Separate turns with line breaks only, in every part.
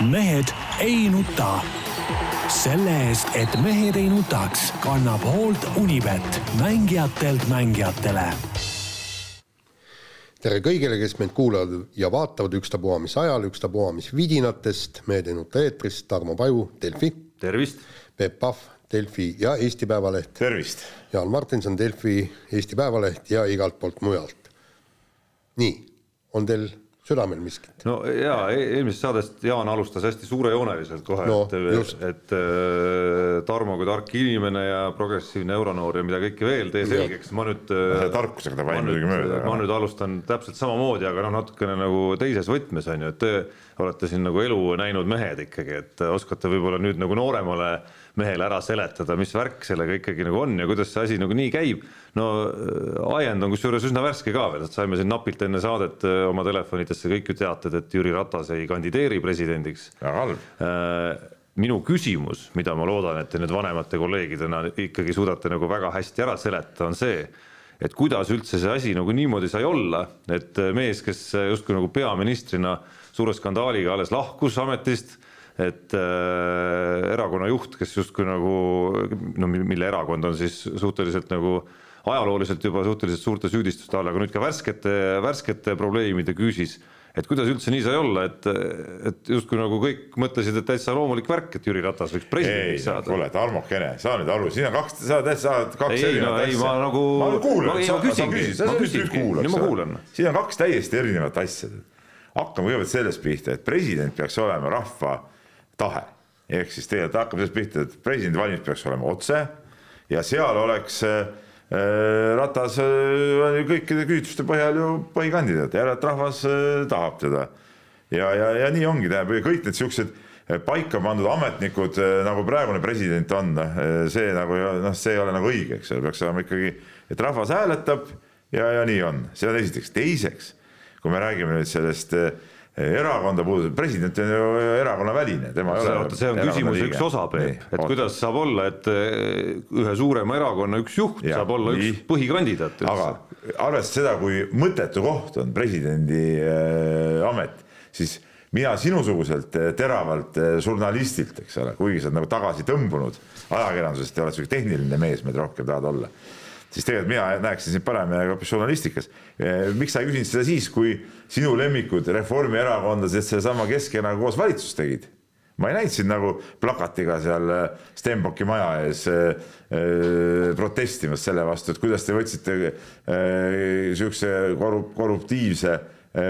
mehed ei nuta. selle eest, et mehed ei nutaks, kannab hoolt Unibet, mängijatelt mängijatele.
tere kõigile, kes meid kuulavad ja vaatavad ükstapuha mis ajal, ükstapuha mis vidinatest, Mehed ei nuta eetris, Tarmo Paju, Delfi.
tervist.
Peep Pahv, Delfi ja Eesti Päevaleht.
tervist.
Jaan Martinson, Delfi, Eesti Päevaleht ja igalt poolt mujalt. nii, on teil südamel miskit?
no jaa, eelmisest saadest Jaan alustas hästi suurejooneliselt kohe
No,
et, et äh, Tarmo kui tark inimene ja progressiivne euronoor ja mida kõike veel, tee selgeks, ma nüüd
Selle tarkusega ta
nüüd,
muidugi mööda,
ma
noh.
nüüd alustan täpselt samamoodi, aga noh, natukene nagu teises võtmes on ju, et te olete siin nagu elu näinud mehed ikkagi, et oskate võib-olla nüüd nagu nooremale mehele ära seletada, mis värk sellega ikkagi nagu on ja kuidas see asi nagu nii käib. no äh, ajend on kusjuures üsna värske ka veel, et saime siin napilt enne saadet äh, oma telefonidesse kõik ju teated, et Jüri Ratas ei kandideeri presidendiks
väga halb.
Äh, minu küsimus, mida ma loodan, et te nüüd vanemate kolleegidena ikkagi suudate nagu väga hästi ära seletada, on see, et kuidas üldse see asi nagu niimoodi sai olla, et mees, kes justkui nagu peaministrina suure skandaaliga alles lahkus ametist, et äh, erakonna juht, kes justkui nagu no mi- mille erakond on siis suhteliselt nagu ajalooliselt juba suhteliselt suurte süüdistuste all, aga nüüd ka värskete, värskete probleemide küüsis. Et kuidas üldse nii sai olla, et, et justkui nagu kõik mõtlesid, et täitsa loomulik värk, et Jüri Ratas võiks presidendiks, saada.
kuule, Tarmokene, saa nüüd aru, siin on kaks, sa oled täitsa kaks
Ei, no ei, ma nagu-
ma kuulan sa, küsid, sa nüüd kuulad, siin on kaks täiesti erinevat asja. hakkame kõigepealt sellest pihta, et president peaks olema rahva tahe. ehk siis tegelikult hakkame sellest pihta, et presidendivalimised peaks olema otse ja seal oleks äh, Ratas äh, on ju kõikide küsitluste põhjal ju põhikandidaat, järelikult rahvas äh, tahab teda. Ja, ja, ja nii ongi, tähendab kõik need siuksed paika pandud ametnikud nagu praegune president on, see nagu noh, see ei ole nagu õige, eks ole, peaks olema ikkagi, et rahvas hääletab ja, ja nii on, see on esiteks, teiseks, kui me räägime nüüd sellest eh, erakonda puudutav, president on ju erakonnaväline, tema ei ole.
see on küsimuse üks osa, Peep, et kuidas saab olla, et eh, ühe suurema erakonna üks juht
Jaa,
saab olla
nii.
üks põhikandidaat
aga arvestades seda, kui mõttetu koht on presidendi äh, amet, siis mina sinusuguselt äh, teravalt žurnalistilt, eks ole, kuigi sa oled nagu tagasi tõmbunud ajakirjandusest ja oled sihuke tehniline mees, meid rohkem tahad olla, siis tegelikult mina näeksin sind parem äh, hoopis žurnalistikas. miks sa ei küsinud seda siis, kui sinu lemmikud reformierakondlased sedasama Keskerakonna koos valitsust tegid? ma ei näinud sind nagu plakatiga seal äh, Stenbocki maja ees äh, protestimas selle vastu, et kuidas te võtsite äh, siukse korrup-, korruptiivse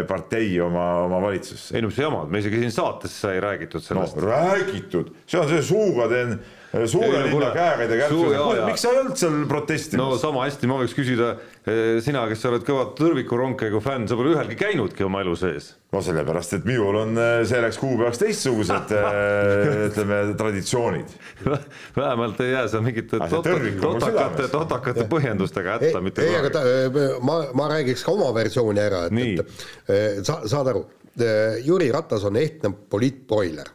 partei oma, oma valitsusse.
ei no mis jamad, me isegi siin saates sai räägitud sellest,
räägitud, see on see suuga teen suure
no
linna
jaa,
kärbseid,
jaa.
miks sa ei olnud seal
no
protestimas?
sama hästi ma võiks küsida, sina, kes sa oled kõva tõrvikuronkega fänn, sa pole ühelgi käinudki oma elu sees.
no sellepärast, et minul on äh, selleks kuupäevaks teistsugused äh, ütleme traditsioonid.
vähemalt ei jää seal mingite
see
tota- totakate, totakate põhjendustega
ei
hätta, mitte
ei, aga ta, ma, ma räägiks ka oma versiooni ära, et, et eh, sa saad aru, Jüri Ratas on ehtne poliitbroiler,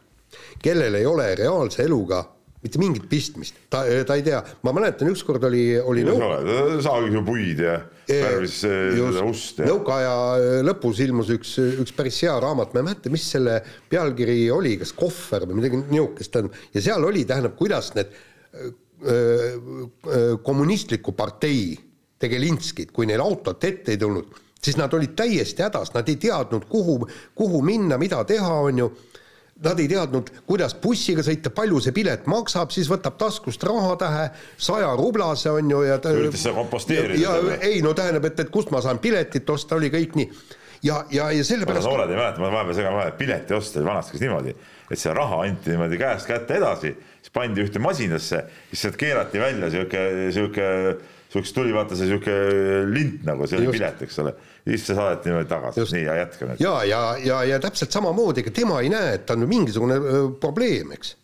kellel ei ole reaalse eluga mitte mingit pistmist, ta, ta ei tea, ma mäletan, ükskord oli, oli
sa
nõu-
oled, saagis ju puid ja värvis ust ja
nõukaaja lõpus ilmus üks, üks päris hea raamat, ma ei mäleta, mis selle pealkiri oli, kas kohver või midagi niisugust, ja seal oli, tähendab, kuidas need kommunistliku partei tegelinskid, kui neil autot ette ei tulnud, siis nad olid täiesti hädas, nad ei teadnud, kuhu, kuhu minna, mida teha, on ju Nad ei teadnud, kuidas bussiga sõita, palju see pilet maksab, siis võtab taskust rahatähe, saja rublase on ju ja ta
üritas seda komposteerida
ja, ei no tähendab, et, et kust ma saan piletit osta, oli kõik nii. ja, ja, ja sellepärast
noored ei mäleta, ma vahepeal segan vahele, pileti ost oli vanasti käis niimoodi, et see raha anti niimoodi käest kätte edasi, siis pandi ühte masinasse, siis sealt keerati välja sihuke, sihuke, siukest tuli vaata see sihuke lint nagu, see oli pilet, eks ole. Siis see saadeti niimoodi tagasi, nii ja jätka nüüd.
ja, ja, ja, ja täpselt samamoodi, ega tema ei näe, et on mingisugune probleem, eks.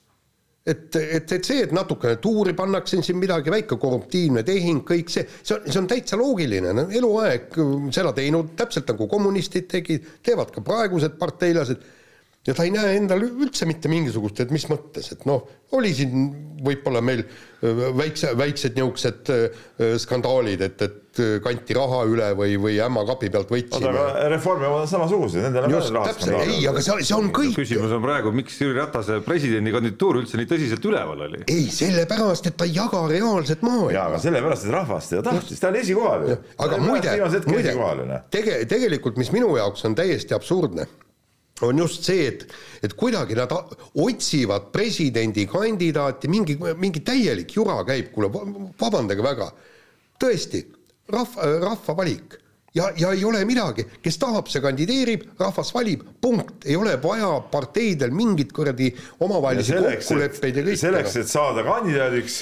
et, et, et see, et natukene tuuri pannakse siin midagi, väike korruptiivne tehing, kõik see, see on, see on täitsa loogiline, no eluaeg öö, seda teinud, täpselt nagu kommunistid tegid, teevad ka praegused parteilased. Ja ta ei näe endal üldse mitte mingisugust, et mis mõttes, et noh, oli siin võib-olla meil äh, väikse, väiksed niisugused äh, skandaalid, et, et äh, kanti raha üle või, või ämma kapi pealt
oota,
võtsime.
aga Reformierakond on samasugused, nendel on
just, täpselt, ei, aga see, see on kõik.
küsimus on praegu, miks Jüri Ratase presidendi kandidatuur üldse nii tõsiselt üleval oli?
ei, sellepärast, et ta ei jaga reaalset maailma.
jaa, aga sellepärast, et rahvas teda tahtis, ta oli esikohal ju.
aga muide, muide, tege-, tegelikult, mis minu jaoks on täiesti absurdne, on just see, et, et kuidagi nad otsivad presidendikandidaati, mingi, mingi täielik jura käib, kuule, vabandage väga, tõesti, rahva, rahva valik. Ja, ja ei ole midagi, kes tahab, see kandideerib, rahvas valib, punkt, ei ole vaja parteidel mingit kuradi omavahelisi kokkuleppeid ja kõike.
selleks, et saada kandidaadiks,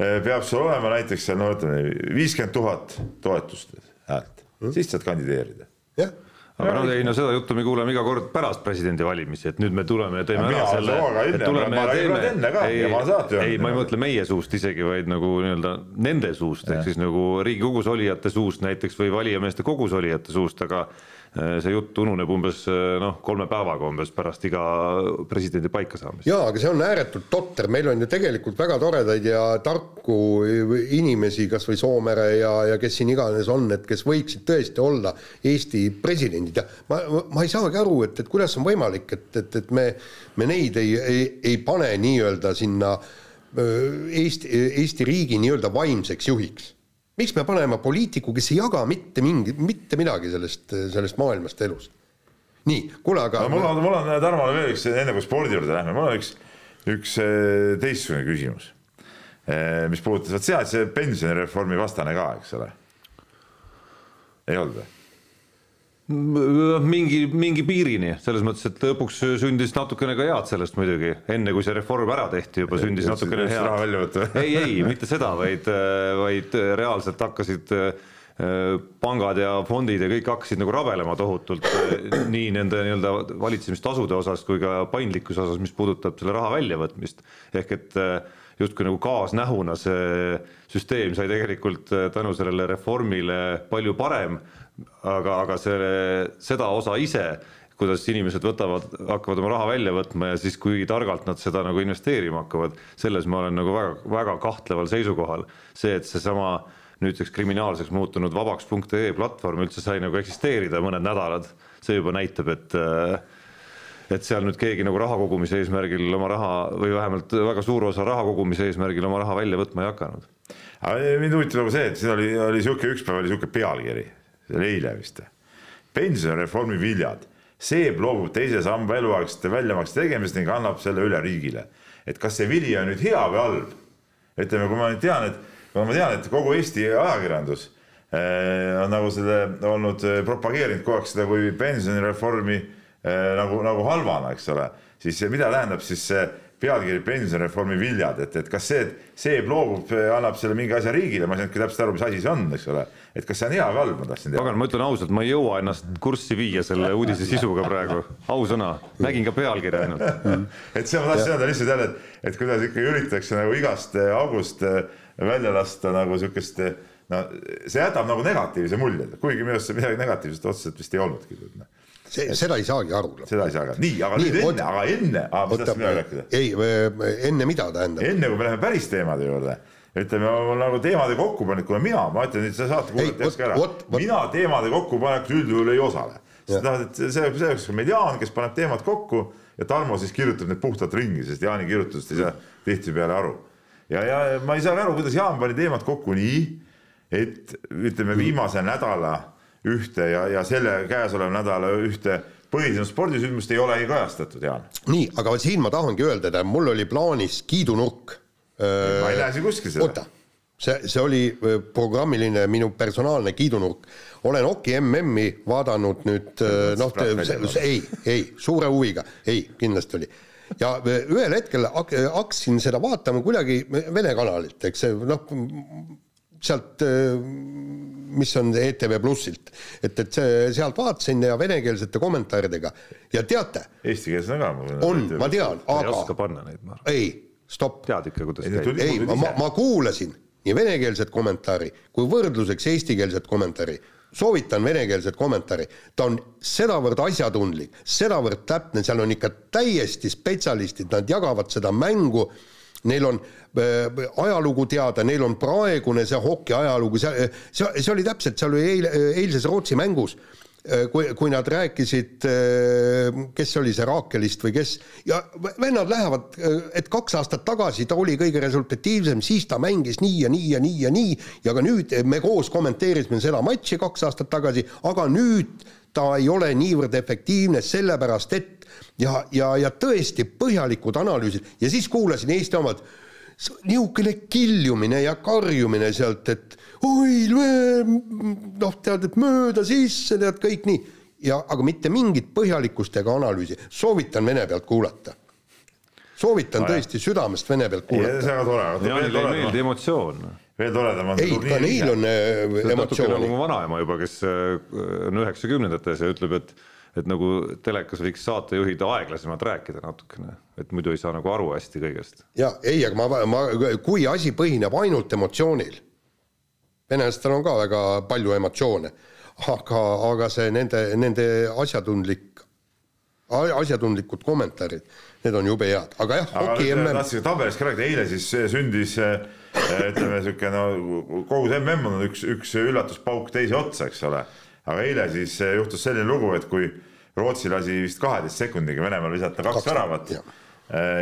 eh, peab sul olema näiteks seal no ütleme viiskümmend tuhat toetust häält, siis saad kandideerida.
jah
aga no ei no seda juttu me kuuleme iga kord pärast presidendivalimisi, et nüüd me tuleme ja teeme
Aga
ära selle, ja
ja öelnud.
ei, ma ei mõtle meie suust isegi, vaid nagu nii-öelda nende suust, ehk siis nagu Riigikogus olijate suust näiteks või valijameeste kogus olijate suust, aga see jutt ununeb umbes eh, noh, kolme päevaga umbes pärast iga presidendi paikasaamist.
jaa, aga see on ääretult totter, meil on ju tegelikult väga toredaid ja tarku inimesi, kas või Soomere ja, ja kes siin iganes on, et kes võiksid tõesti olla Eesti presidendid ja ma, ma ei saagi aru, et, et kuidas on võimalik, et, et, et me, me neid ei, ei, ei pane nii-öelda sinna Eesti, Eesti riigi nii-öelda vaimseks juhiks. Miks me paneme poliitiku, kes ei jaga mitte mingi, mitte midagi sellest, sellest maailmast elust? nii, kuule, aga
aga mul on, mul on Tarmole veel üks, enne kui spordi juurde lähme, mul on üks, üks eh, teistsugune küsimus. mis puudutas, vot see, see pensionireformi vastane ka, eks ole. ei olnud või?
Mingi, mingi piirini, selles mõttes, et lõpuks sündis natukene ka head sellest muidugi, enne kui see reform ära tehti, juba sündis natukene head. ei, ei, mitte seda, vaid, vaid reaalselt hakkasid äh, pangad ja fondid ja kõik hakkasid nagu rabelema tohutult äh, nii nende nii-öelda valitsemistasude osas kui ka paindlikkuse osas, mis puudutab selle raha väljavõtmist. ehk et äh, justkui nagu kaasnähuna see süsteem sai tegelikult tänu sellele reformile palju parem, aga, aga selle, seda osa ise, kuidas inimesed võtavad, hakkavad oma raha välja võtma ja siis, kui targalt nad seda nagu investeerima hakkavad, selles ma olen nagu väga, väga kahtleval seisukohal. see, et seesama nüüdseks kriminaalseks muutunud vabaks.ee platvorm üldse sai nagu eksisteerida mõned nädalad, see juba näitab, et et seal nüüd keegi nagu raha kogumise eesmärgil oma raha või vähemalt väga suur osa raha kogumise eesmärgil oma raha välja võtma ei hakanud.
mind huvitab nagu see, et siin oli, oli sihuke, üks päev oli sihuke pealkiri, see oli eile vist. pensionireformi viljad, Seeb loobub teise samba eluaegsete väljamakse tegemisest ning annab selle üle riigile. et kas see vili on nüüd hea või halb? ütleme, kui ma nüüd tean, et, kuna ma tean, et kogu Eesti ajakirjandus eh, on nagu selle olnud eh, propageerinud kogu aeg seda kui pensionireformi eh, nagu, nagu halvana, eks ole, siis mida tähendab siis see pealkiri pensionireformi viljad, et, et kas see, see loobub, annab selle mingi asja riigile, ma ei saanudki täpselt aru, mis asi see on, eks ole. et kas see on hea või halb, ma tahtsin teada.
pagan, ma ütlen ausalt, ma ei jõua ennast kurssi viia selle uudise sisuga praegu, ausõna, nägin ka pealkirja ainult.
et see ma tahtsin öelda lihtsalt jälle, et, et kuidas ikka üritatakse nagu igast eh, august eh, välja lasta nagu sihukest, eh, no see jätab nagu negatiivse mulje, kuigi minu arust see midagi negatiivset otseselt vist ei olnudki.
See, seda ei saagi aru.
seda ei saa ka, nii, aga nii, nüüd enne, aga enne, mis tahtsin mina rääkida?
ei, enne mida tähendab?
enne kui me läheme päris teemade juurde, ütleme nagu teemade kokkupanek, kuna mina, ma ütlen nüüd selle saate teaks ka ära mina teemade kokkupanekus üldjuhul ei osale. Sest noh, et see, see oleks mediaan, kes paneb teemad kokku ja Tarmo siis kirjutab need puhtalt ringi, sest Jaani kirjutusest ei saa tihtipeale aru. ja, ja ma ei saa aru, kuidas Jaan pani teemad kokku nii, et ütleme, viimase nädala ühte ja, ja selle käesoleva nädala ühte põhiseadus spordisündmust ei ole ei kajastatud, Jaan.
nii, aga siin ma tahangi öelda, et mul oli plaanis kiidunurk.
ma ei näe siin kuskil seda.
oota, see, see oli öö, programmiline minu personaalne kiidunurk. olen Oki MM-i vaadanud nüüd öö, noh, ei, ei, suure huviga, ei, kindlasti oli. ja ühel hetkel hak- hakkasin seda vaatama kuidagi Vene kanalilt, eks see noh, sealt, mis on ETV Plussilt, et, et see, sealt vaatasin ja venekeelsete kommentaaridega ja teate,
Eestikeelsena ka.
on, ma tean,
ei oska
aga
panna neid, ma arvan.
ei, stopp
tead ikka, kuidas
Ei,
käib?
ei, ma, ma kuulasin nii venekeelset kommentaari kui võrdluseks eestikeelset kommentaari. soovitan venekeelset kommentaari, ta on sedavõrd asjatundlik, sedavõrd täpne, seal on ikka täiesti spetsialistid, nad jagavad seda mängu, neil on äh, ajalugu teada, neil on praegune see hoki ajalugu, see, see, see oli täpselt, seal oli eile, eilses Rootsi mängus äh, kui, kui nad rääkisid, äh, kes oli, see Raakelist või kes, ja vennad lähevad, et kaks aastat tagasi ta oli kõige resultatiivsem, siis ta mängis nii ja nii ja nii ja nii ja ka nüüd me koos kommenteerisime seda matši kaks aastat tagasi, aga nüüd ta ei ole niivõrd efektiivne, sellepärast et ja, ja, ja tõesti põhjalikud analüüsid ja siis kuulasin Eesti omad, niisugune kiljumine ja karjumine sealt, et oi, noh, tead, et mööda sisse, tead, kõik nii. ja aga mitte mingit põhjalikkust ega analüüsi, soovitan vene pealt kuulata. soovitan no, tõesti südamest vene pealt kuulata.
see on väga tore.
Jaanile ei meeldi emotsioon
veel toredam on
ei, ka neil on äh, emotsiooni.
nagu mu vanaema juba, kes äh, on üheksakümnendates ja ütleb, et et nagu telekas võiks saatejuhid aeglasemalt rääkida natukene, et muidu ei saa nagu aru hästi kõigest.
ja ei, aga ma, ma, kui asi põhineb ainult emotsioonil, venelastel on ka väga palju emotsioone, aga, aga see nende, nende asjatundlik, asjatundlikud kommentaarid, need on jube head, aga jah,
hoki mm. tahtsin tabelist ka rääkida, eile siis sündis ütleme niisugune no kogu see mm on üks, üks üllatuspauk teise otsa, eks ole aga eile siis juhtus selline lugu, et kui Rootsi lasi vist kaheteist sekundiga Venemaal visata kaks, kaks väravat ja.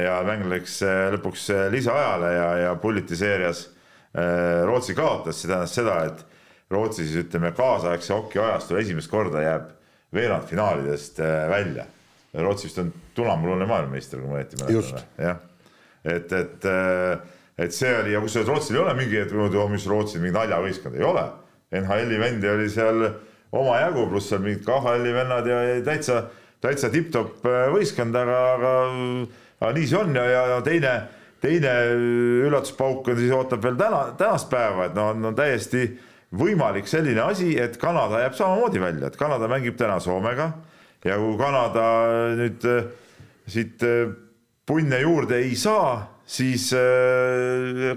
ja mäng läks äh, lõpuks äh, lisaajale ja, ja Pulliti seerias äh, Rootsi kaotas, see tähendas seda, et Rootsi siis ütleme, kaasaegse hoki ajastul esimest korda jääb veerandfinaalidest välja. Rootsi vist on tunamulune maailmameister, kui ma õieti mäletan. jah, et, et, et see oli ja kusjuures Rootsil ei ole mingi, et mis Rootsi mingi naljavõistkond, ei ole. NHL-i vendi oli seal omajagu, pluss seal mingid KHL-i vennad ja, ja täitsa, täitsa tipp-topp äh, võistkond, aga, aga, aga nii see on ja, ja teine, teine üllatuspauk on siis ootab veel täna, tänast päeva, et no on, on täiesti võimalik selline asi, et Kanada jääb samamoodi välja, et Kanada mängib täna Soomega ja kui Kanada nüüd äh, siit äh, punne juurde ei saa, siis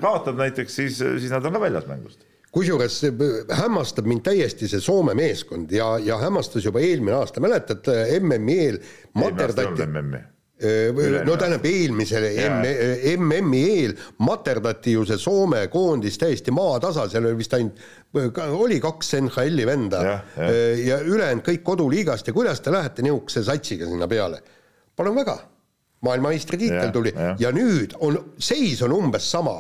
kaotab näiteks, siis, siis nad on ka väljas mängust
kusjuures hämmastab mind täiesti see Soome meeskond ja, ja hämmastas juba eelmine aasta, mäletad MM-i eel materdati no tähendab eelmisel MM-i eel materdati ju see Soome koondis täiesti maatasa, seal oli vist ainult, oli kaks NHL-i venda. Ja, ja. ja ülejäänud kõik koduliigast ja kuidas te lähete nihukese satsiga sinna peale? palun väga, maailmameistritiitel tuli. ja, ja nüüd on, seis on umbes sama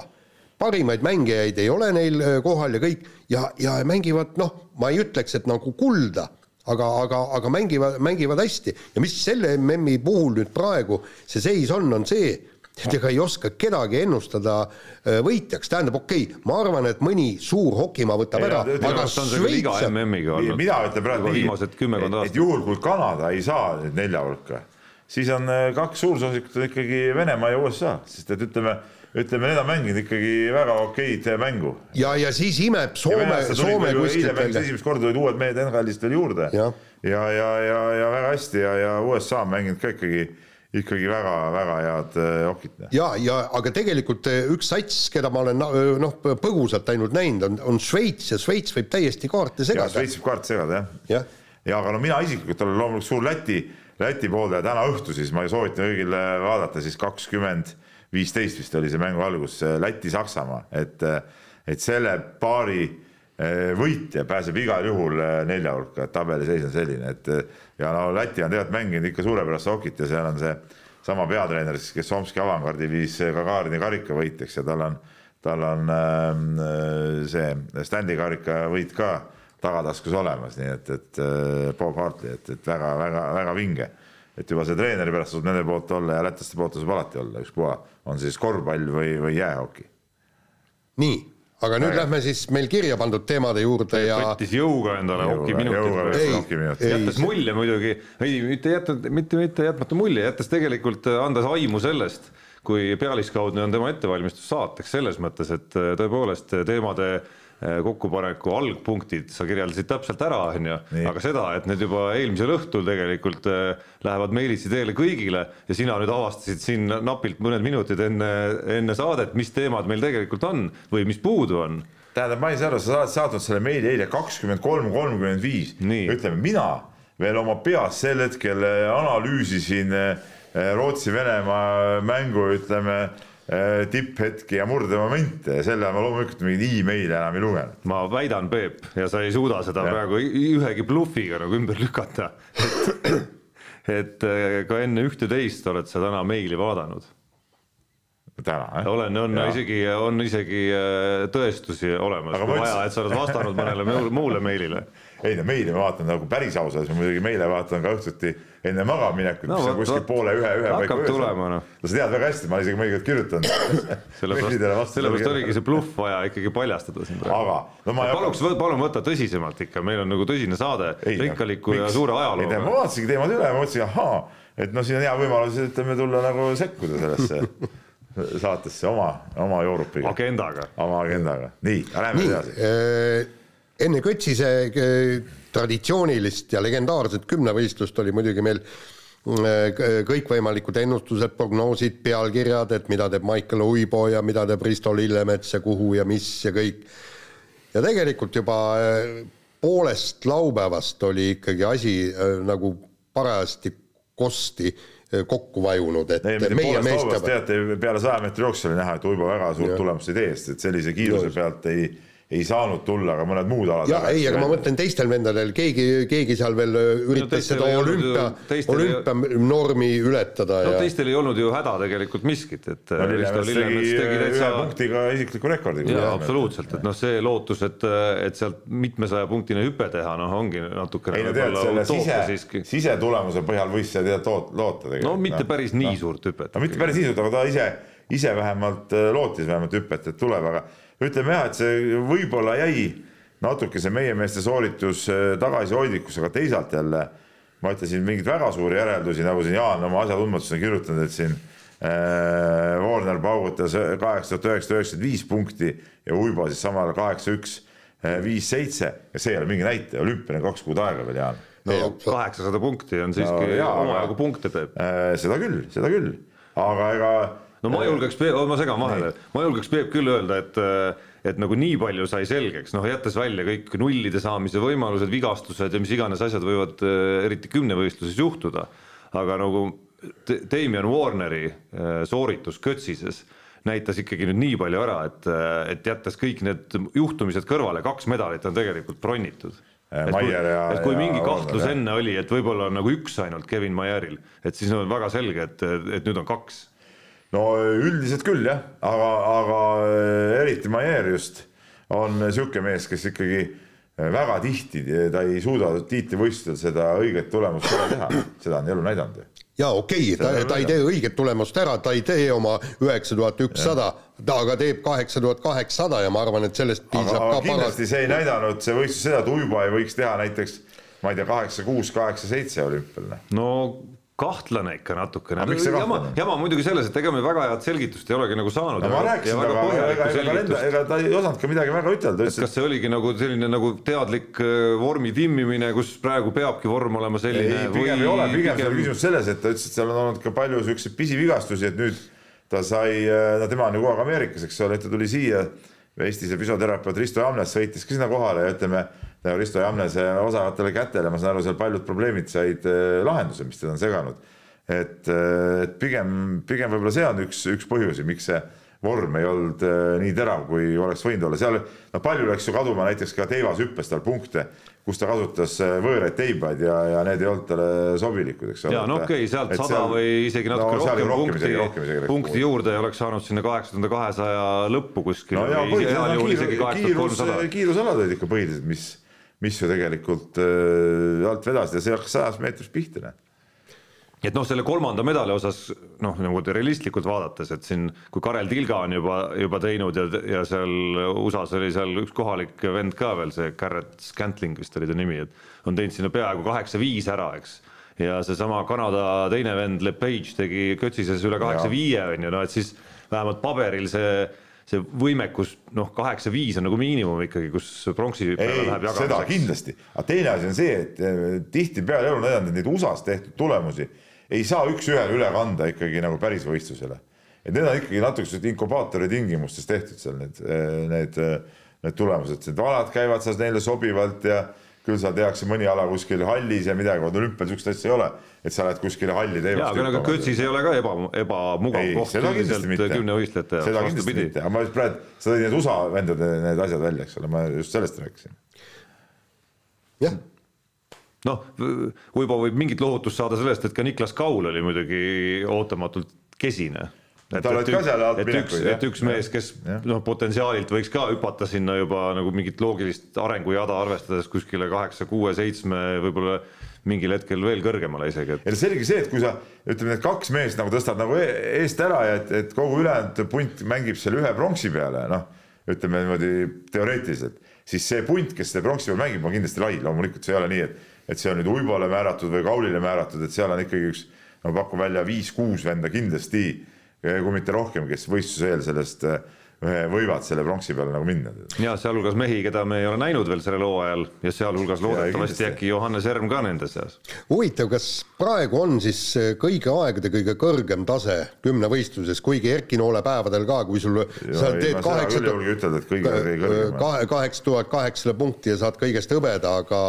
parimaid mängijaid ei ole neil kohal ja kõik. Ja, ja mängivad noh, ma ei ütleks, et nagu kulda, aga, aga, aga mängivad, mängivad hästi. Ja mis selle MM-i puhul nüüd praegu see seis on, on see, et ega ei oska kedagi ennustada äh, võitjaks, tähendab, okei okay,, ma arvan, et mõni suur hokimaa võtab ära,
aga Šveits
mina ütlen praegu nii, et, et juhul, kui Kanada ei saa nelja hulka, siis on kaks suursoosikut ikkagi Venemaa ja USA, sest et ütleme ütleme, need on mänginud ikkagi väga okeid mängu.
ja, ja siis imeb Soome, Soome kuskilt
välja. esimest korda tulid uued mehed NHL-ist veel juurde ja, ja, ja, ja, ja väga hästi ja, ja USA on mänginud ka ikkagi ikkagi väga-väga head hokit.
Äh, ja, ja aga tegelikult äh, üks sats, keda ma olen äh, noh, põgusalt ainult näinud, on, on Šveits ja Šveits võib täiesti kaarte segada.
Šveits võib kaarte segada jah ja. ja aga no mina isiklikult olen loomulikult suur Läti, Läti pooldaja, täna õhtu siis ma soovitan kõigil vaadata siis kakskümmend 20 viisteist vist oli see mängu algus, Läti-Saksamaa, et, et selle paari eh, võitja pääseb igal juhul nelja hulka, et tabeliseis on selline, et ja no Läti on tegelikult mänginud ikka suurepärast hokit ja seal on see sama peatreener siis, kes Omski avangardi viis Gagarini karikavõitjaks ja tal on, tal on äh, see standi karikavõit ka tagataskus olemas, nii et, et Bob Hartley, et, et väga-väga-väga vinge et juba see treeneri pärast tasub nende poolt olla ja lätlaste poolt tasub alati olla, ükspuha, on siis korvpall või, või jäähoki.
nii, aga nüüd Äge. lähme siis meil kirja pandud teemade juurde ja.
võttis jõuga endale hokiminutid. jättes mulje muidugi, ei mitte jätnud, mitte, mitte jätmata mulje, jättes tegelikult äh, andes aimu sellest, kui pealiskaudne on tema ettevalmistus saateks selles mõttes, et äh, tõepoolest teemade Äh, kokkupaneku algpunktid sa kirjeldasid täpselt ära, on ju, aga seda, et need juba eelmisel õhtul tegelikult äh, lähevad meilitsi teele kõigile ja sina nüüd avastasid siin napilt mõned minutid enne, enne saadet, mis teemad meil tegelikult on või mis puudu on.
Tähendab, ma ei saa aru, sa oled saatnud selle meili eile kakskümmend kolm, kolmkümmend viis. Ütleme, mina veel oma peas sel hetkel äh, analüüsisin Rootsi-Venemaa mängu, ütleme tipphetki ja murdemomente ja selle ajal ma loomulikult mingeid email'e enam ei lugenud.
ma väidan, Peep, ja sa ei suuda seda ja. praegu ühegi blufiga nagu ümber lükata, et, et äh, ka enne ühte-teist oled sa täna meili vaadanud.
täna, jah?
olen, on ja. isegi, on isegi äh, tõestusi olemas, kui vaja, et sa oled vastanud mõnele muule meilile.
Ei no meile ma vaatan nagu päris ausalt, muidugi meile vaatan ka õhtuti enne magamaminekut
No
no,, mis on kuskil poole ühe, ühe
Hakkab tulema, noh.
no sa tead väga hästi, ma isegi mõnikord kirjutanud.
sellepärast, sellepärast oligi see bluff vaja ikkagi paljastada siin praegu.
aga no ma ei
paluks, palun võta tõsisemalt ikka, meil on nagu tõsine saade, rikkaliku ja suure
ei tea, ma
ajalooga.
vaatasingi teemad üle, ma mõtlesin, ahaa, et no siin on hea võimalus, ütleme tulla nagu sekkuda sellesse saatesse oma, oma joorupiga,
agendaga.
oma agendaga, nii, lähme edasi.,
enne Kõtsise äh, traditsioonilist ja legendaarset kümnevõistlust oli muidugi meil äh, kõikvõimalikud ennustused, prognoosid, pealkirjad, et mida teeb Michael Uibo ja mida teeb Risto Lillemets ja kuhu ja mis ja kõik. ja tegelikult juba äh, poolest laupäevast oli ikkagi asi nagu parajasti kosti kokku vajunud, et
ei,
meie meeste
peale saja meetri jooksu oli näha, et Uibo väga suurt tulemust ei tee, sest et sellise kiiruse
Just.
pealt ei, ei saanud tulla ka mõned muud alad.
ja ei, aga ma mõtlen teistel vendadel, keegi, keegi seal veel äh, üritas
teistel
seda olümpia, olümpianormi ületada
no
ja
teistel ei olnud ju häda tegelikult miskit, et
no,
Risto
Lillemets tegi
tegi
ühe
täitsa
punktiga isikliku rekordi.
jaa, absoluutselt, et noh, see lootus, et, et sealt mitmesaja punktine hüpe teha, noh, ongi natukene
ei no tead, selle sise sisetulemuse põhjal võis seda tegelikult loota tegelikult.
no mitte päris nii suurt hüpet.
no mitte päris nii suurt, aga ta ise, ise vähemalt äh, lootis vähemalt hüpet, et tuleb, aga ütleme jah, et see võib-olla jäi natuke see meie meeste sooritus äh, tagasihoidlikuks, aga teisalt jälle ma ütlesin mingeid väga suuri järeldusi, nagu siin Jaan oma asjatundmatusest on kirjutanud, et siin äh, Warner paugutas kaheksa tuhat üheksasada üheksakümmend viis punkti ja Uibo siis samal ajal kaheksa üks viis seitse. Ja see ei ole mingi näitaja, olümpiline kaks kuud aega veel, Jaan.
No kaheksasada punkti on siiski
No
omajagu punkte.
Äh, seda küll, seda küll, aga ega
no ma julgeks, ma segan vahele, ma julgeks Peep küll öelda, et et nagu nii palju sai selgeks, noh jättes välja kõik nullide saamise võimalused, vigastused ja mis iganes asjad võivad äh, eriti kümnevõistluses juhtuda, aga nagu Damian Warneri äh, sooritus Kötsises näitas ikkagi nüüd nii palju ära, et, et jättes kõik need juhtumised kõrvale, kaks medalit on tegelikult bronnitud.
Äh,
et kui,
Maier ja-
et kui
ja
mingi kahtlus
jah.
enne oli, et võib-olla on nagu üks ainult Kevin Maieril, et siis on väga selge, et, et nüüd on kaks
no üldiselt küll jah, aga, aga äh, eriti Maier just on sihuke mees, kes ikkagi äh, väga tihti ta ei suuda tiitlivõistlusel seda õiget tulemust kohe teha, seda on elu näidanud ju.
ja okei okay,, ta, ta ei tee õiget tulemust ära, ta ei tee oma üheksa tuhat ükssada, ta aga teeb kaheksa tuhat kaheksasada ja ma arvan, et sellest piisab
aga
ka paras
kindlasti see ei näidanud see võistlus seda, et Uibo ei võiks teha näiteks ma ei tea, kaheksa, kuus, kaheksa, seitse olümpial.
no kahtlane ikka natukene jama jama muidugi selles, et ega me väga head selgitust ei olegi nagu saanud.
ma rääkisin temaga, ega, ega, ega, ega, ta ei osanud ka midagi väga ütelda,
et kas see oligi nagu selline nagu teadlik äh, vormi timmimine, kus praegu peabki vorm olema selline
ei, pigem ei ole, pigem see oli küsimus selles, et ta ütles, et seal on olnud ka palju siukseid pisivigastusi, et nüüd ta sai, no tema on ju kogu aeg Ameerikas, eks ole, et ta tuli siia, Eestis ja füsioterapeut Risto Jamnes sõitis ka sinna kohale ja ütleme, Risto Jamnese osavatele kätele, ma saan aru, seal paljud probleemid said eh, lahenduse, mis teda on seganud. et, et pigem, pigem võib-olla see on üks, üks põhjusi, miks see vorm ei olnud eh, nii terav, kui oleks võinud olla, seal no palju läks ju kaduma näiteks ka teivashüppes tal punkte, kus ta kasutas eh, võõraid teibaid ja, ja need ei olnud talle sobilikud, eks ole.
ja no okei okay,, sealt sada või isegi natuke
seal ju
rohkem,
rohkem
punkti
isegi,
punkti juurde ja oleks saanud sinna kaheksa tuhande kahesaja lõppu kuskil
no kiirusalad olid ikka põhilised, mis, mis ju tegelikult äh, alt vedasid ja see hakkas sajas meetris pihta. noh.
et noh, selle kolmanda medali osas noh, nagu realistlikult vaadates, et siin kui Karel Tilga on juba, juba teinud ja, ja seal USA-s oli seal üks kohalik vend ka veel, see Garrett Scantling vist oli ta nimi, et on teinud sinna peaaegu kaheksa-viis ära, eks. ja seesama Kanada teine vend Lepage tegi Kötsises üle kaheksa-viie on ju, no et siis vähemalt paberil see see võimekus noh, kaheksa-viis on nagu miinimum ikkagi, kus pronksi peale
ei
läheb,
seda
jagamiseks.
kindlasti, aga teine asi on see, et eh, tihtipeale elu näidanud, neid USA-s tehtud tulemusi ei saa üks-ühele üle kanda ikkagi nagu päris võistlusele. et need on ikkagi natuke sellised inkubaatori tingimustes tehtud seal need, need eh, need tulemused, need alad käivad seal neile sobivalt ja küll seal tehakse mõni ala kuskil hallis ja midagi, vot olümpial sihukest asja ei ole, et sa lähed kuskile halli
jaa,
teemast
aga nagu Kötsis ei ole ka eba, ebamugav koht
seda mitte.
kümnevõistlejate
seda
jaoks,
kindlasti
vastupidi.
mitte, aga ma just praegu, sa tõid need USA vendade need asjad välja, eks ole, ma just sellest rääkisin.
jah,
noh, Uibo võib mingit lohutust saada sellest, et ka Niklas Kaul oli muidugi ootamatult kesine.
Tal olid
et
ka
üks-
seal alt
et üks, mees, kes noh, potentsiaalilt võiks ka hüpata sinna juba nagu mingit loogilist arengujada arvestades kuskile kaheksa, kuue, seitsme, võib-olla mingil hetkel veel kõrgemale isegi, et
ja selge see, et kui sa ütleme, need kaks meest nagu tõstad nagu e- eest ära ja et, et kogu ülejäänud punt mängib selle ühe pronksi peale, noh, ütleme niimoodi teoreetiliselt, siis see punt, kes selle pronksi peal mängib, on kindlasti lai, loomulikult see ei ole nii, et, et see on nüüd Uibole määratud või Kaulile määratud, et seal on ikkagi üks, ma pakun välja viis-kuus venda kindlasti, kui mitte rohkem, kes võistluse eel sellest eh, võivad selle pronksi peale nagu minna.
ja sealhulgas mehi, keda me ei ole näinud veel sellel hooajal ja sealhulgas loodetavasti äkki Johannes Erm ka nende seas.
huvitav, kas praegu on siis kõigi aegade kõige kõrgem tase kümnevõistluses, kuigi Erki Noole päevadel ka, kui sul sa teed kaheksa
kõrgem.
kahe, kaheksa tuhat kaheksasada punkti ja saad kõigest hõbeda, aga,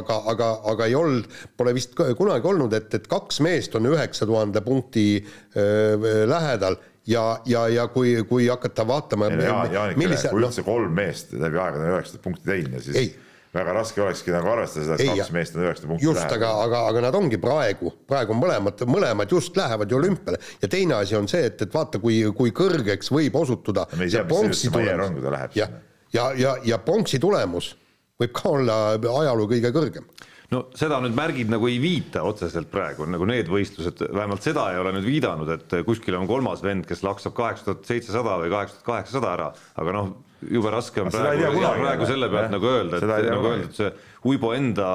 aga, aga, aga ei olnud, pole vist kunagi olnud, et, et kaks meest on üheksa tuhande punkti öö, lähedal ja, ja, ja kui, kui hakata vaatama,
Jaan, Jaanikele,
millise,
kui
noh,
üldse kolm meest läbi aegade üheksasada punkti teinud ja siis
Ei.
väga raske olekski nagu arvestada seda,
Ei,
et kaks meest on üheksasada punkti
just, aga, aga, aga nad ongi praegu, praegu on mõlemad, mõlemad just lähevad ju olümpiale ja teine asi on see, et, et vaata, kui, kui kõrgeks võib osutuda
me ei tea, mis sellest Maier on, kui ta läheb sinna.,
ja, ja, ja pronksi tulemus võib ka olla ajaloo kõige kõrgem.
No seda nüüd märgid nagu ei viita otseselt praegu, nagu need võistlused, vähemalt seda ei ole nüüd viidanud, et kuskil on kolmas vend, kes laksab kaheksa tuhat seitsesada või kaheksa tuhat kaheksasada ära, aga noh, jube raske on praegu, praegu selle pealt
Jah.
nagu öelda, et nagu
kunagi.
öeldud, see Uibo enda,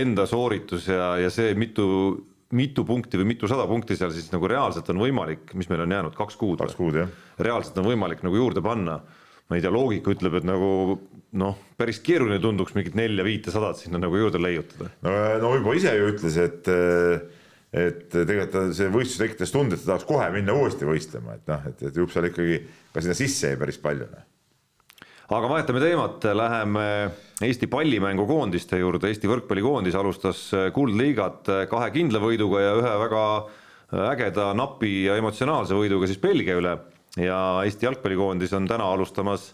enda sooritus ja, ja see mitu mitu punkti või mitusada punkti seal siis nagu reaalselt on võimalik, mis meil on jäänud, kaks kuud?
kaks kuud, jah.
reaalselt on võimalik nagu juurde panna. ma ei tea, loogika ütleb, et nagu noh, päris keeruline tunduks mingit nelja-viitesadat sinna nagu juurde leiutada.
no, no Uibo ise ju ütles, et et tegelikult see võistlus tekitas tunde, et ta tahaks kohe minna uuesti võistlema, et noh, et, et jupp seal ikkagi ka sinna sisse jäi päris palju. noh.
aga vahetame teemat, läheme Eesti pallimängukoondiste juurde, Eesti võrkpallikoondis alustas kuldliigat kahe kindla võiduga ja ühe väga ägeda, napi ja emotsionaalse võiduga siis Belgia üle ja Eesti jalgpallikoondis on täna alustamas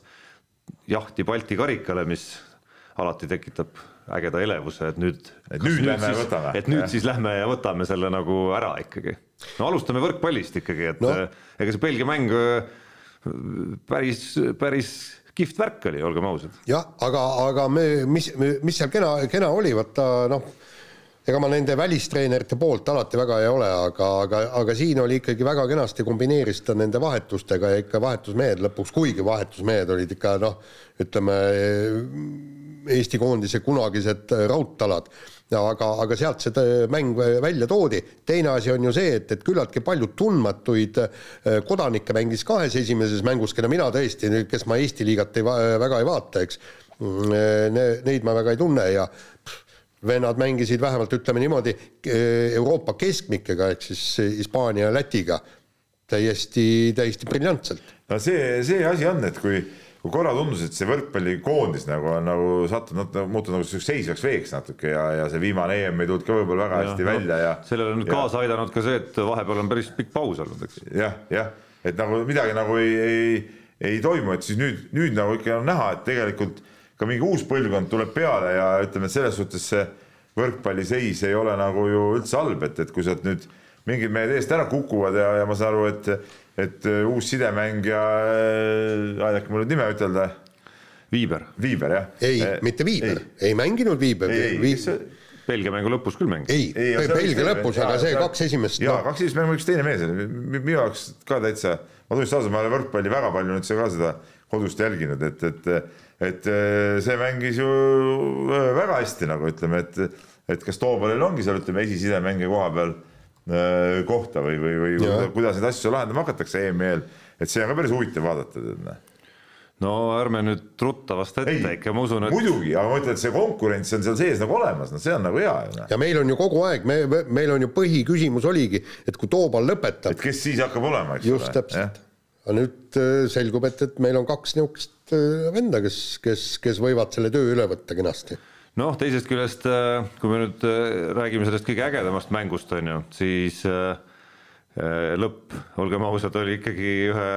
jahti Balti karikale, mis alati tekitab ägeda elevuse, et nüüd
Et nüüd lähme ja
siis, et nüüd
Jah.
siis lähme ja võtame selle nagu ära ikkagi. no alustame võrkpallist ikkagi, et
No.
no. ega see Belgia mäng äh, päris, päris kihvt värk oli, olgem ausad.
jah, aga, aga me, mis, mis seal kena, kena oli, vaata noh, ega ma nende välistreenerite poolt alati väga ei ole, aga, aga, aga siin oli ikkagi väga kenasti kombineeris ta nende vahetustega ja ikka vahetusmehed lõpuks, kuigi vahetusmehed olid ikka noh, ütleme Eesti koondise kunagised raudtalad, aga, aga sealt see mäng välja toodi. teine asi on ju see, et, et küllaltki palju tundmatuid eh, kodanikke mängis kahes esimeses mängus, keda mina tõesti, kes ma Eesti liigat ei, väga ei vaata, eks, ne- neid ma väga ei tunne ja vennad mängisid vähemalt ütleme niimoodi Euroopa keskmikega ehk siis Hispaania ja Lätiga täiesti, täiesti briljantselt.
no see, see asi on, et kui, kui korra tundus, et see võrkpallikoondis nagu on nagu sattunud, muutunud nagu selliseks seisvaks veeks natuke ja, ja see viimane EM ei tulnud ka võib-olla väga hästi välja ja.
sellele on nüüd
ja-
kaasa aidanud ka see, et vahepeal on päris pikk paus olnud, eks.
jah, jah, et nagu midagi nagu ei, ei, ei toimu, et siis nüüd, nüüd nagu ikka on näha, et tegelikult ka mingi uus põlvkond tuleb peale ja ütleme, et selles suhtes see võrkpalliseis ei ole nagu ju üldse halb, et, et kui sealt nüüd mingid mehed eest ära kukuvad ja, ja ma saan aru, et, et äh, uus sidemängija, aidake mul nüüd nime ütelda,
Viiber,
Viiber jah?
ei, mitte Viiber, ei. Mänginud Viiber.
Belgia mängu lõpus küll mängis.
ei,
Ei, aga see
Belgia lõpus, aga see kaks esimest,
jaa,
noh,
kaks esimest mängu üks teine mees oli, minu jaoks ka täitsa, ma tunnistan ausalt, ma ei ole võrkpalli väga palju nüüd ka seda kodust jälginud, et, et et äh, see mängis ju äh, väga hästi nagu ütleme, et et kas Toobalil ongi seal ütleme esisidemängija koha peal äh, kohta või, või, või
Jaa.
kuidas neid asju lahendama hakatakse EM-i eel, et see on ka päris huvitav vaadata, tead noh.
no ärme nüüd ruttavast ette
ei,
ikka, ma usun, et
muidugi, aga ma ütlen, et see konkurents on seal sees nagu olemas, no see on nagu hea ju noh.
ja meil on ju kogu aeg, me, meil on ju põhiküsimus oligi, et kui Toobal lõpetab,
et kes siis hakkab olema, eks
just täpselt. aga nüüd selgub, et, et meil on kaks niisugust venda, kes, kes, kes võivad selle töö üle võtta kenasti.
noh, teisest küljest, äh, kui me nüüd äh, räägime sellest kõige ägedamast mängust, on ju, siis lõpp, olgem ausad, oli ikkagi ühe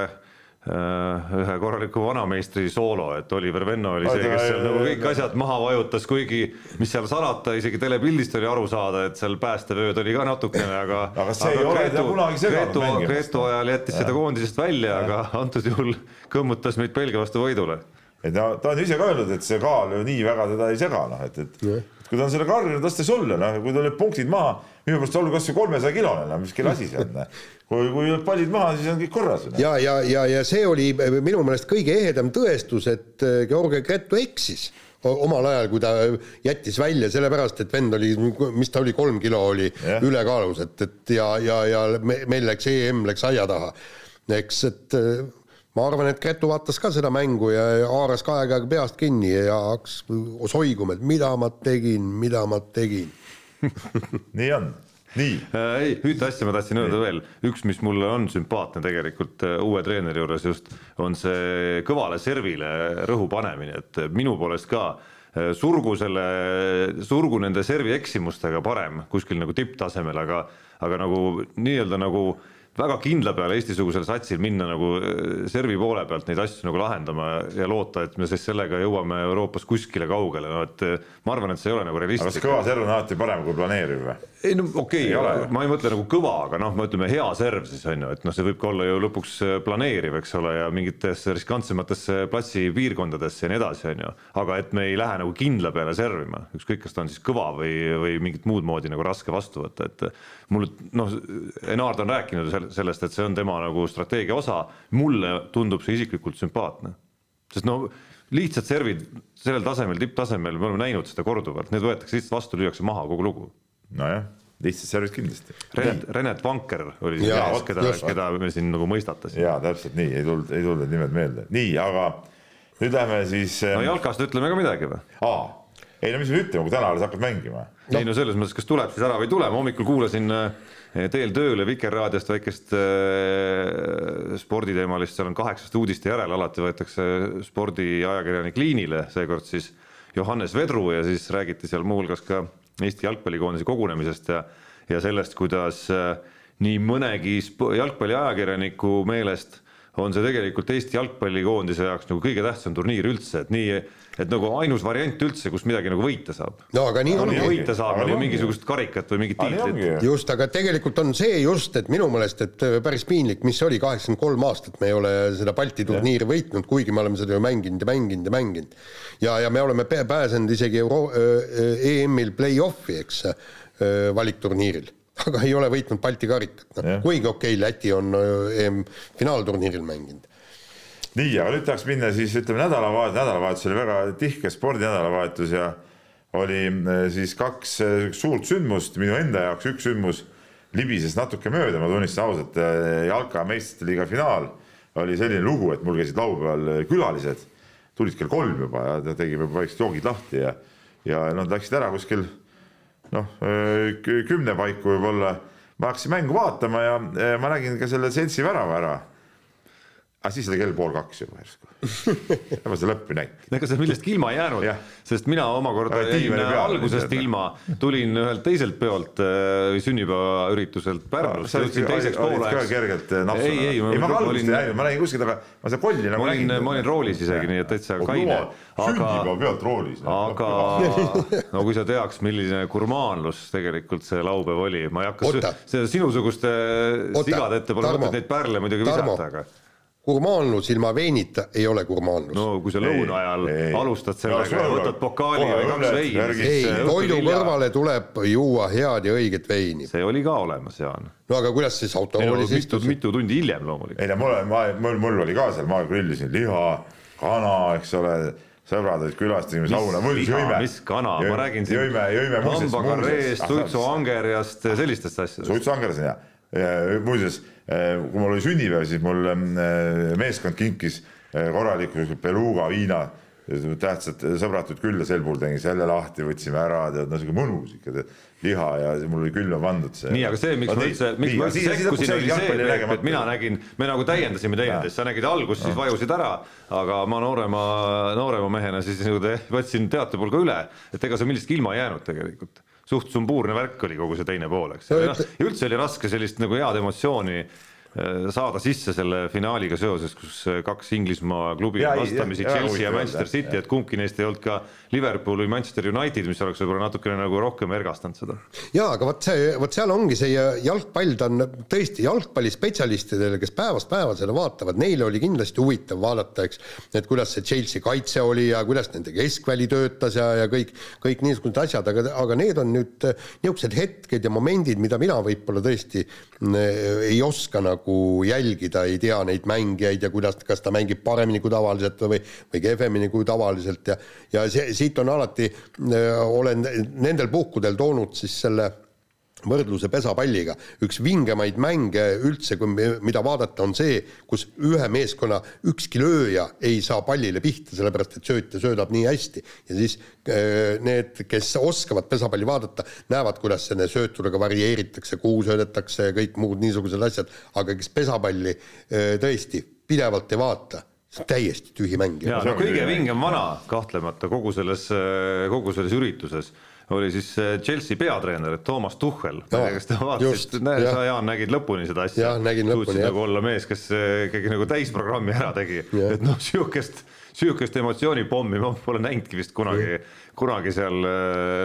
ühe korraliku vanameistri soolo, et Oliver Venno oli see, kes seal nagu kõik asjad maha vajutas, kuigi mis seal salata, isegi telepildist oli aru saada, et seal päästevööd oli ka natukene, aga
aga see aga ei ole teda kunagi seganud
mängimast. Gretu ajal jättis seda koondisest välja, aga antud juhul kõmmutas meid Belgia vastu võidule.
et no ta on ise ka öelnud, et see kaal ju nii väga teda ei sega, noh et, et yeah. kui ta on selle karjunud, las ta siis olla, noh, kui tal need punktid maha, minu pärast olgu kasvõi kolmesaja kilone, no mis kelle asi see on, kui, kui pallid maha, siis on kõik korras.
ja, ja, ja, ja see oli minu meelest kõige ehedam tõestus, et äh, Georgi Gretu eksis omal ajal, kui ta jättis välja sellepärast, et vend oli, mis ta oli, kolm kilo oli yeah. ülekaalus, et, et ja, ja, ja meil läks EM läks aia taha. eks, et äh, ma arvan, et Gretu vaatas ka seda mängu ja haaras ka aeg-ajalt peast kinni ja hakkas soiguma, et mida ma tegin, mida ma tegin
nii on nii
äh,. ei, ühte asja ma tahtsin öelda veel, üks, mis mulle on sümpaatne tegelikult äh, uue treeneri juures just, on see kõvale servile rõhu panemine, et minu poolest ka äh, surgu selle, surgu nende servi eksimustega parem kuskil nagu tipptasemel, aga, aga nagu nii-öelda nagu väga kindla peale Eesti-sugusel satsil minna nagu äh, servi poole pealt neid asju nagu lahendama ja loota, et me siis sellega jõuame Euroopas kuskile kaugele, no et äh, ma arvan, et see ei ole nagu realistlik.
kas kõva serv on alati parem kui planeeriv või?
Ei no okei okay,, ma ei mõtle nagu kõva, aga noh, me ütleme hea serv siis on ju, et noh, see võib ka olla ju lõpuks äh, planeeriv, eks ole, ja mingitesse riskantsematesse platsipiirkondadesse ja nii edasi, on ju. aga et me ei lähe nagu kindla peale servima, ükskõik, kas ta on siis kõva või, või mingit muud moodi nagu raske vastu võtta, et mul noh, Enaard on rääkinud sellest, et see on tema nagu strateegia osa, mulle tundub see isiklikult sümpaatne. sest no lihtsad servid sellel tasemel, tipptasemel, me oleme näinud seda korduvalt, need võetakse lihtsalt vastu, lüüakse maha, kogu lugu.
Nojah, lihtsad servid kindlasti.
Renet, Renet Vanker oli see mees, keda, keda me siin nagu mõistatasime.
jaa, täpselt nii, ei tulnud, ei tulnud need nimed meelde, nii, aga nüüd lähme siis.
no jalkast ütleme ka midagi või?
aa, ei no mis me ütleme, kui täna alles hakkad mängima
no.. ei no selles mõttes, kas tuleb siis ära või ei tule, ma hommikul kuulasin eh, teel tööle Vikerraadiost väikest äh, sporditeemalist, seal on kaheksast uudiste järel, alati võetakse spordiajakirjanik liinile, seekord siis Johannes Vedru ja siis räägiti seal muuhulgas ka Eesti jalgpallikoondise kogunemisest ja, ja sellest, kuidas äh, nii mõnegi jalgpalliajakirjaniku meelest on see tegelikult Eesti jalgpallikoondise jaoks nagu kõige tähtsam turniir üldse, et nii et nagu ainus variant üldse, kus midagi nagu võita saab.
no aga nii ongi.
võita saab on ju mingisugust karikat või mingit tiitlit.
just, aga tegelikult on see just, et minu meelest, et äh, päris piinlik, mis see oli, kaheksakümmend kolm aastat me ei ole seda Balti turniiri ja. võitnud, kuigi me oleme seda ju mänginud ja mänginud ja mänginud. ja, ja me oleme pääsenud isegi Euro-, äh, EM-il play-off'i, eks, äh, valikturniiril aga ei ole võitnud Balti karikat, noh kuigi okei okay,, Läti on EM finaalturniiril mänginud.
Nii, aga nüüd tahaks minna siis ütleme nädalavahetus, nädalavahetus oli väga tihke spordinädalavahetus ja oli eh, siis kaks eh, suurt sündmust, minu enda jaoks üks sündmus libises natuke mööda, ma tunnistan ausalt, eh, jalka meistrite liiga finaal. Oli selline lugu, et mul käisid laupäeval külalised, tulid kell kolm juba ja tegime väiksed joogid lahti ja, ja nad läksid ära kuskil noh, kümne paiku võib-olla. ma hakkasin mängu vaatama ja ma nägin ka selle seltsi värava ära aga siis oli kell pool kaks juba järsku. ma seda lõppu ei näinud.
ega sa millestki ilma ei jäänud, sest mina omakorda jäin algusest ilma, tulin ühelt teiselt peolt äh, sünnipäevaürituselt Pärnust.
sa olid ka kergelt äh, napsuna.
ei, ei,
ma, ei, ma algust ei näinud, ma nägin kuskilt, aga ma seda kolli nagu
nägin. ma olin roolis isegi, nii et täitsa kaine.
sünnipäeva pealt roolis.
aga no kui sa teaks, milline gurmaanlus tegelikult see laupäev oli, ma ei hakka seda sinusuguste sigade ette pole mõtet neid pärle muidugi visata, aga
gurmaanlus ilma veinita ei ole gurmaanlus.
no kui sa lõuna ajal ei, ei. alustad sellega ja võtad pokaali või kaks veini.
ei, toidu kõrvale tuleb juua head ja õiget veini.
see oli ka olemas, Jaan.
no aga kuidas siis autoroolis
no, istud? mitu tundi hiljem loomulikult.
ei no mul, ma, mul, mul oli ka seal, ma grillisin liha, kana, eks ole sõbrad olid külas, tegime sauna, mul jõime.
mis kana, ma räägin siin
jõime, jõime
hambakarreest, suitsuangerjast, sellistest asjadest.
suitsuangeras on hea muuseas, kui mul oli sünnipäev, siis mul äh, meeskond kinkis äh, korraliku beluga viina tähtsad sõbrad tulid külla, sel puhul tegin selle lahti, võtsime ära, tead, no sihuke mõnus ikka, tead, liha ja mul oli külma pandud see.
nii, aga see, miks ma üldse, miks ma üldse sekkusin, oli see, et mina nägin, me nagu täiendasime teineteist, sa nägid algust, siis vajusid ära, aga ma noorema, noorema mehena siis nagu võtsin teatepulga üle, et ega sa millestki ilma ei jäänud tegelikult suht sumbuurne värk oli kogu see teine pool, eks. ja üldse oli raske sellist nagu head emotsiooni saada sisse selle finaaliga seoses, kus äh, kaks Inglismaa klubi ja, vastamisi, Chelsea ja Manchester City, et kumbki neist ei olnud ka Liverpool või Manchester United, mis oleks võib-olla natukene nagu rohkem ergastanud seda.
jaa, aga vot see, vot seal ongi see jalgpall, ta on tõesti jalgpallispetsialistidele, kes päevast päeva seda vaatavad, neile oli kindlasti huvitav vaadata, eks, et kuidas see Chelsea kaitse oli ja kuidas nende keskväli töötas ja, ja kõik, kõik niisugused asjad, aga, aga need on nüüd niisugused hetked ja momendid, mida mina võib-olla tõesti ei oska nagu nagu jälgida, ei tea neid mängijaid ja kuidas, kas ta mängib paremini kui tavaliselt või, või kehvemini kui tavaliselt ja, ja see, siit on alati, olen nendel puhkudel toonud siis selle võrdluse pesapalliga, üks vingemaid mänge üldse, kui, mida vaadata, on see, kus ühe meeskonna ükski lööja ei saa pallile pihta, sellepärast et söötja söödab nii hästi. ja siis äh, need, kes oskavad pesapalli vaadata, näevad, kuidas selle söötudega varieeritakse, kuhu söödetakse ja kõik muud niisugused asjad, aga kes pesapalli äh, tõesti pidevalt ei vaata, see on täiesti tühi mäng.
jaa, no kõige vingem vana kahtlemata kogu selles, kogu selles ürituses oli siis Chelsea peatreener Toomas Tuhhel, kas te vaatasite, sa Jaan nägid lõpuni seda asja? suutsid nagu olla mees, kes ikkagi nagu täisprogrammi ära tegi, et noh, sihukest, sihukest emotsioonipommi ma pole näinudki vist kunagi, kunagi seal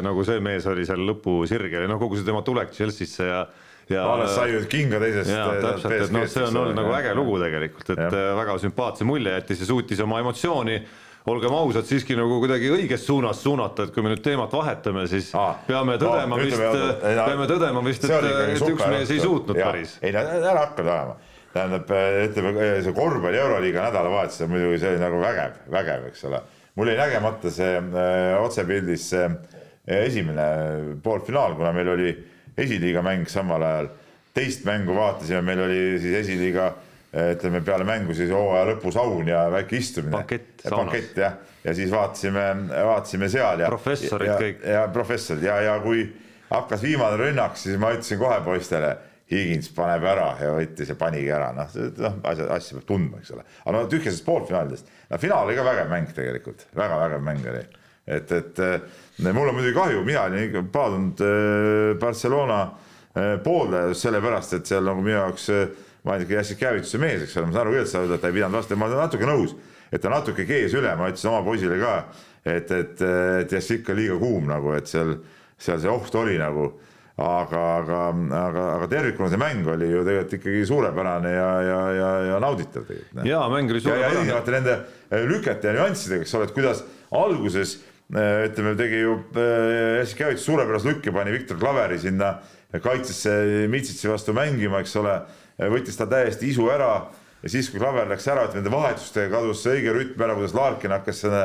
nagu see mees oli seal lõpusirgel. Ja noh, kogu see tema tulek Chelsea'sse ja ja
alles sai nüüd kinga teisest.
täpselt, et noh, see on olnud nagu äge lugu tegelikult, et ja. väga sümpaatse mulje jättis ja suutis oma emotsiooni olgem ausad, siiski nagu kuidagi õiges suunas suunata, et kui me nüüd teemat vahetame, siis Aa, peame tõdema no, vist, peame tõdema vist, et, et üks mees ei suutnud ja, päris.
ei, ära hakka tulema tähendab, ütleme see korvpalli Euroliiga nädalavahetus on muidugi see nagu vägev, vägev, eks ole. mul jäi nägemata see äh, otsepildis see äh, esimene poolfinaal, kuna meil oli esiliiga mäng samal ajal. teist mängu vaatasime, meil oli siis esiliiga äh, ütleme peale mängu siis hooaja lõpusaun ja väike istumine.
bankett,
bankett jah, ja siis vaatasime, vaatasime seal ja.
professorid
ja,
kõik.
ja professorid ja, ja kui hakkas viimane rünnak, siis ma ütlesin kohe poistele. Higins paneb ära ja võttis ja panigi ära, noh, noh asja, asja peab tundma, eks ole. aga no tühjasest poolfinaalidest, no finaal oli ka vägev mäng tegelikult väga,, väga-vägev mäng oli. et, et mul on muidugi kahju, mina olin ikka paadunud äh, Barcelona pooldaja just sellepärast, et seal nagu minu jaoks äh, ma olen ikka Jassikevitšuse mees, eks ole, ma saan aru küll, et sa et ta ei pidanud vastu, ma olen natuke nõus, et ta natuke kees üle, ma ütlesin oma poisile ka, et, et, et Jassik on liiga kuum nagu, et seal, seal see oht oli nagu aga, aga, aga, aga tervikuna see mäng oli ju tegelikult ikkagi suurepärane ja, ja, ja, ja nauditav tegelikult.
jaa, mäng oli suurepärane.
erinevate nende äh, lükete ja nüanssidega, eks ole, et kuidas alguses äh, ütleme, tegi ju äh, Jassikevitš suurepärase lükke, pani Viktor Klaveri sinna kaitsesse Mitsitsi vastu mängima, eks ole võttis ta täiesti isu ära ja siis, kui Klaver läks ära, et nende vahetustega kadus see õige rütm ära, kuidas Larkin hakkas selle,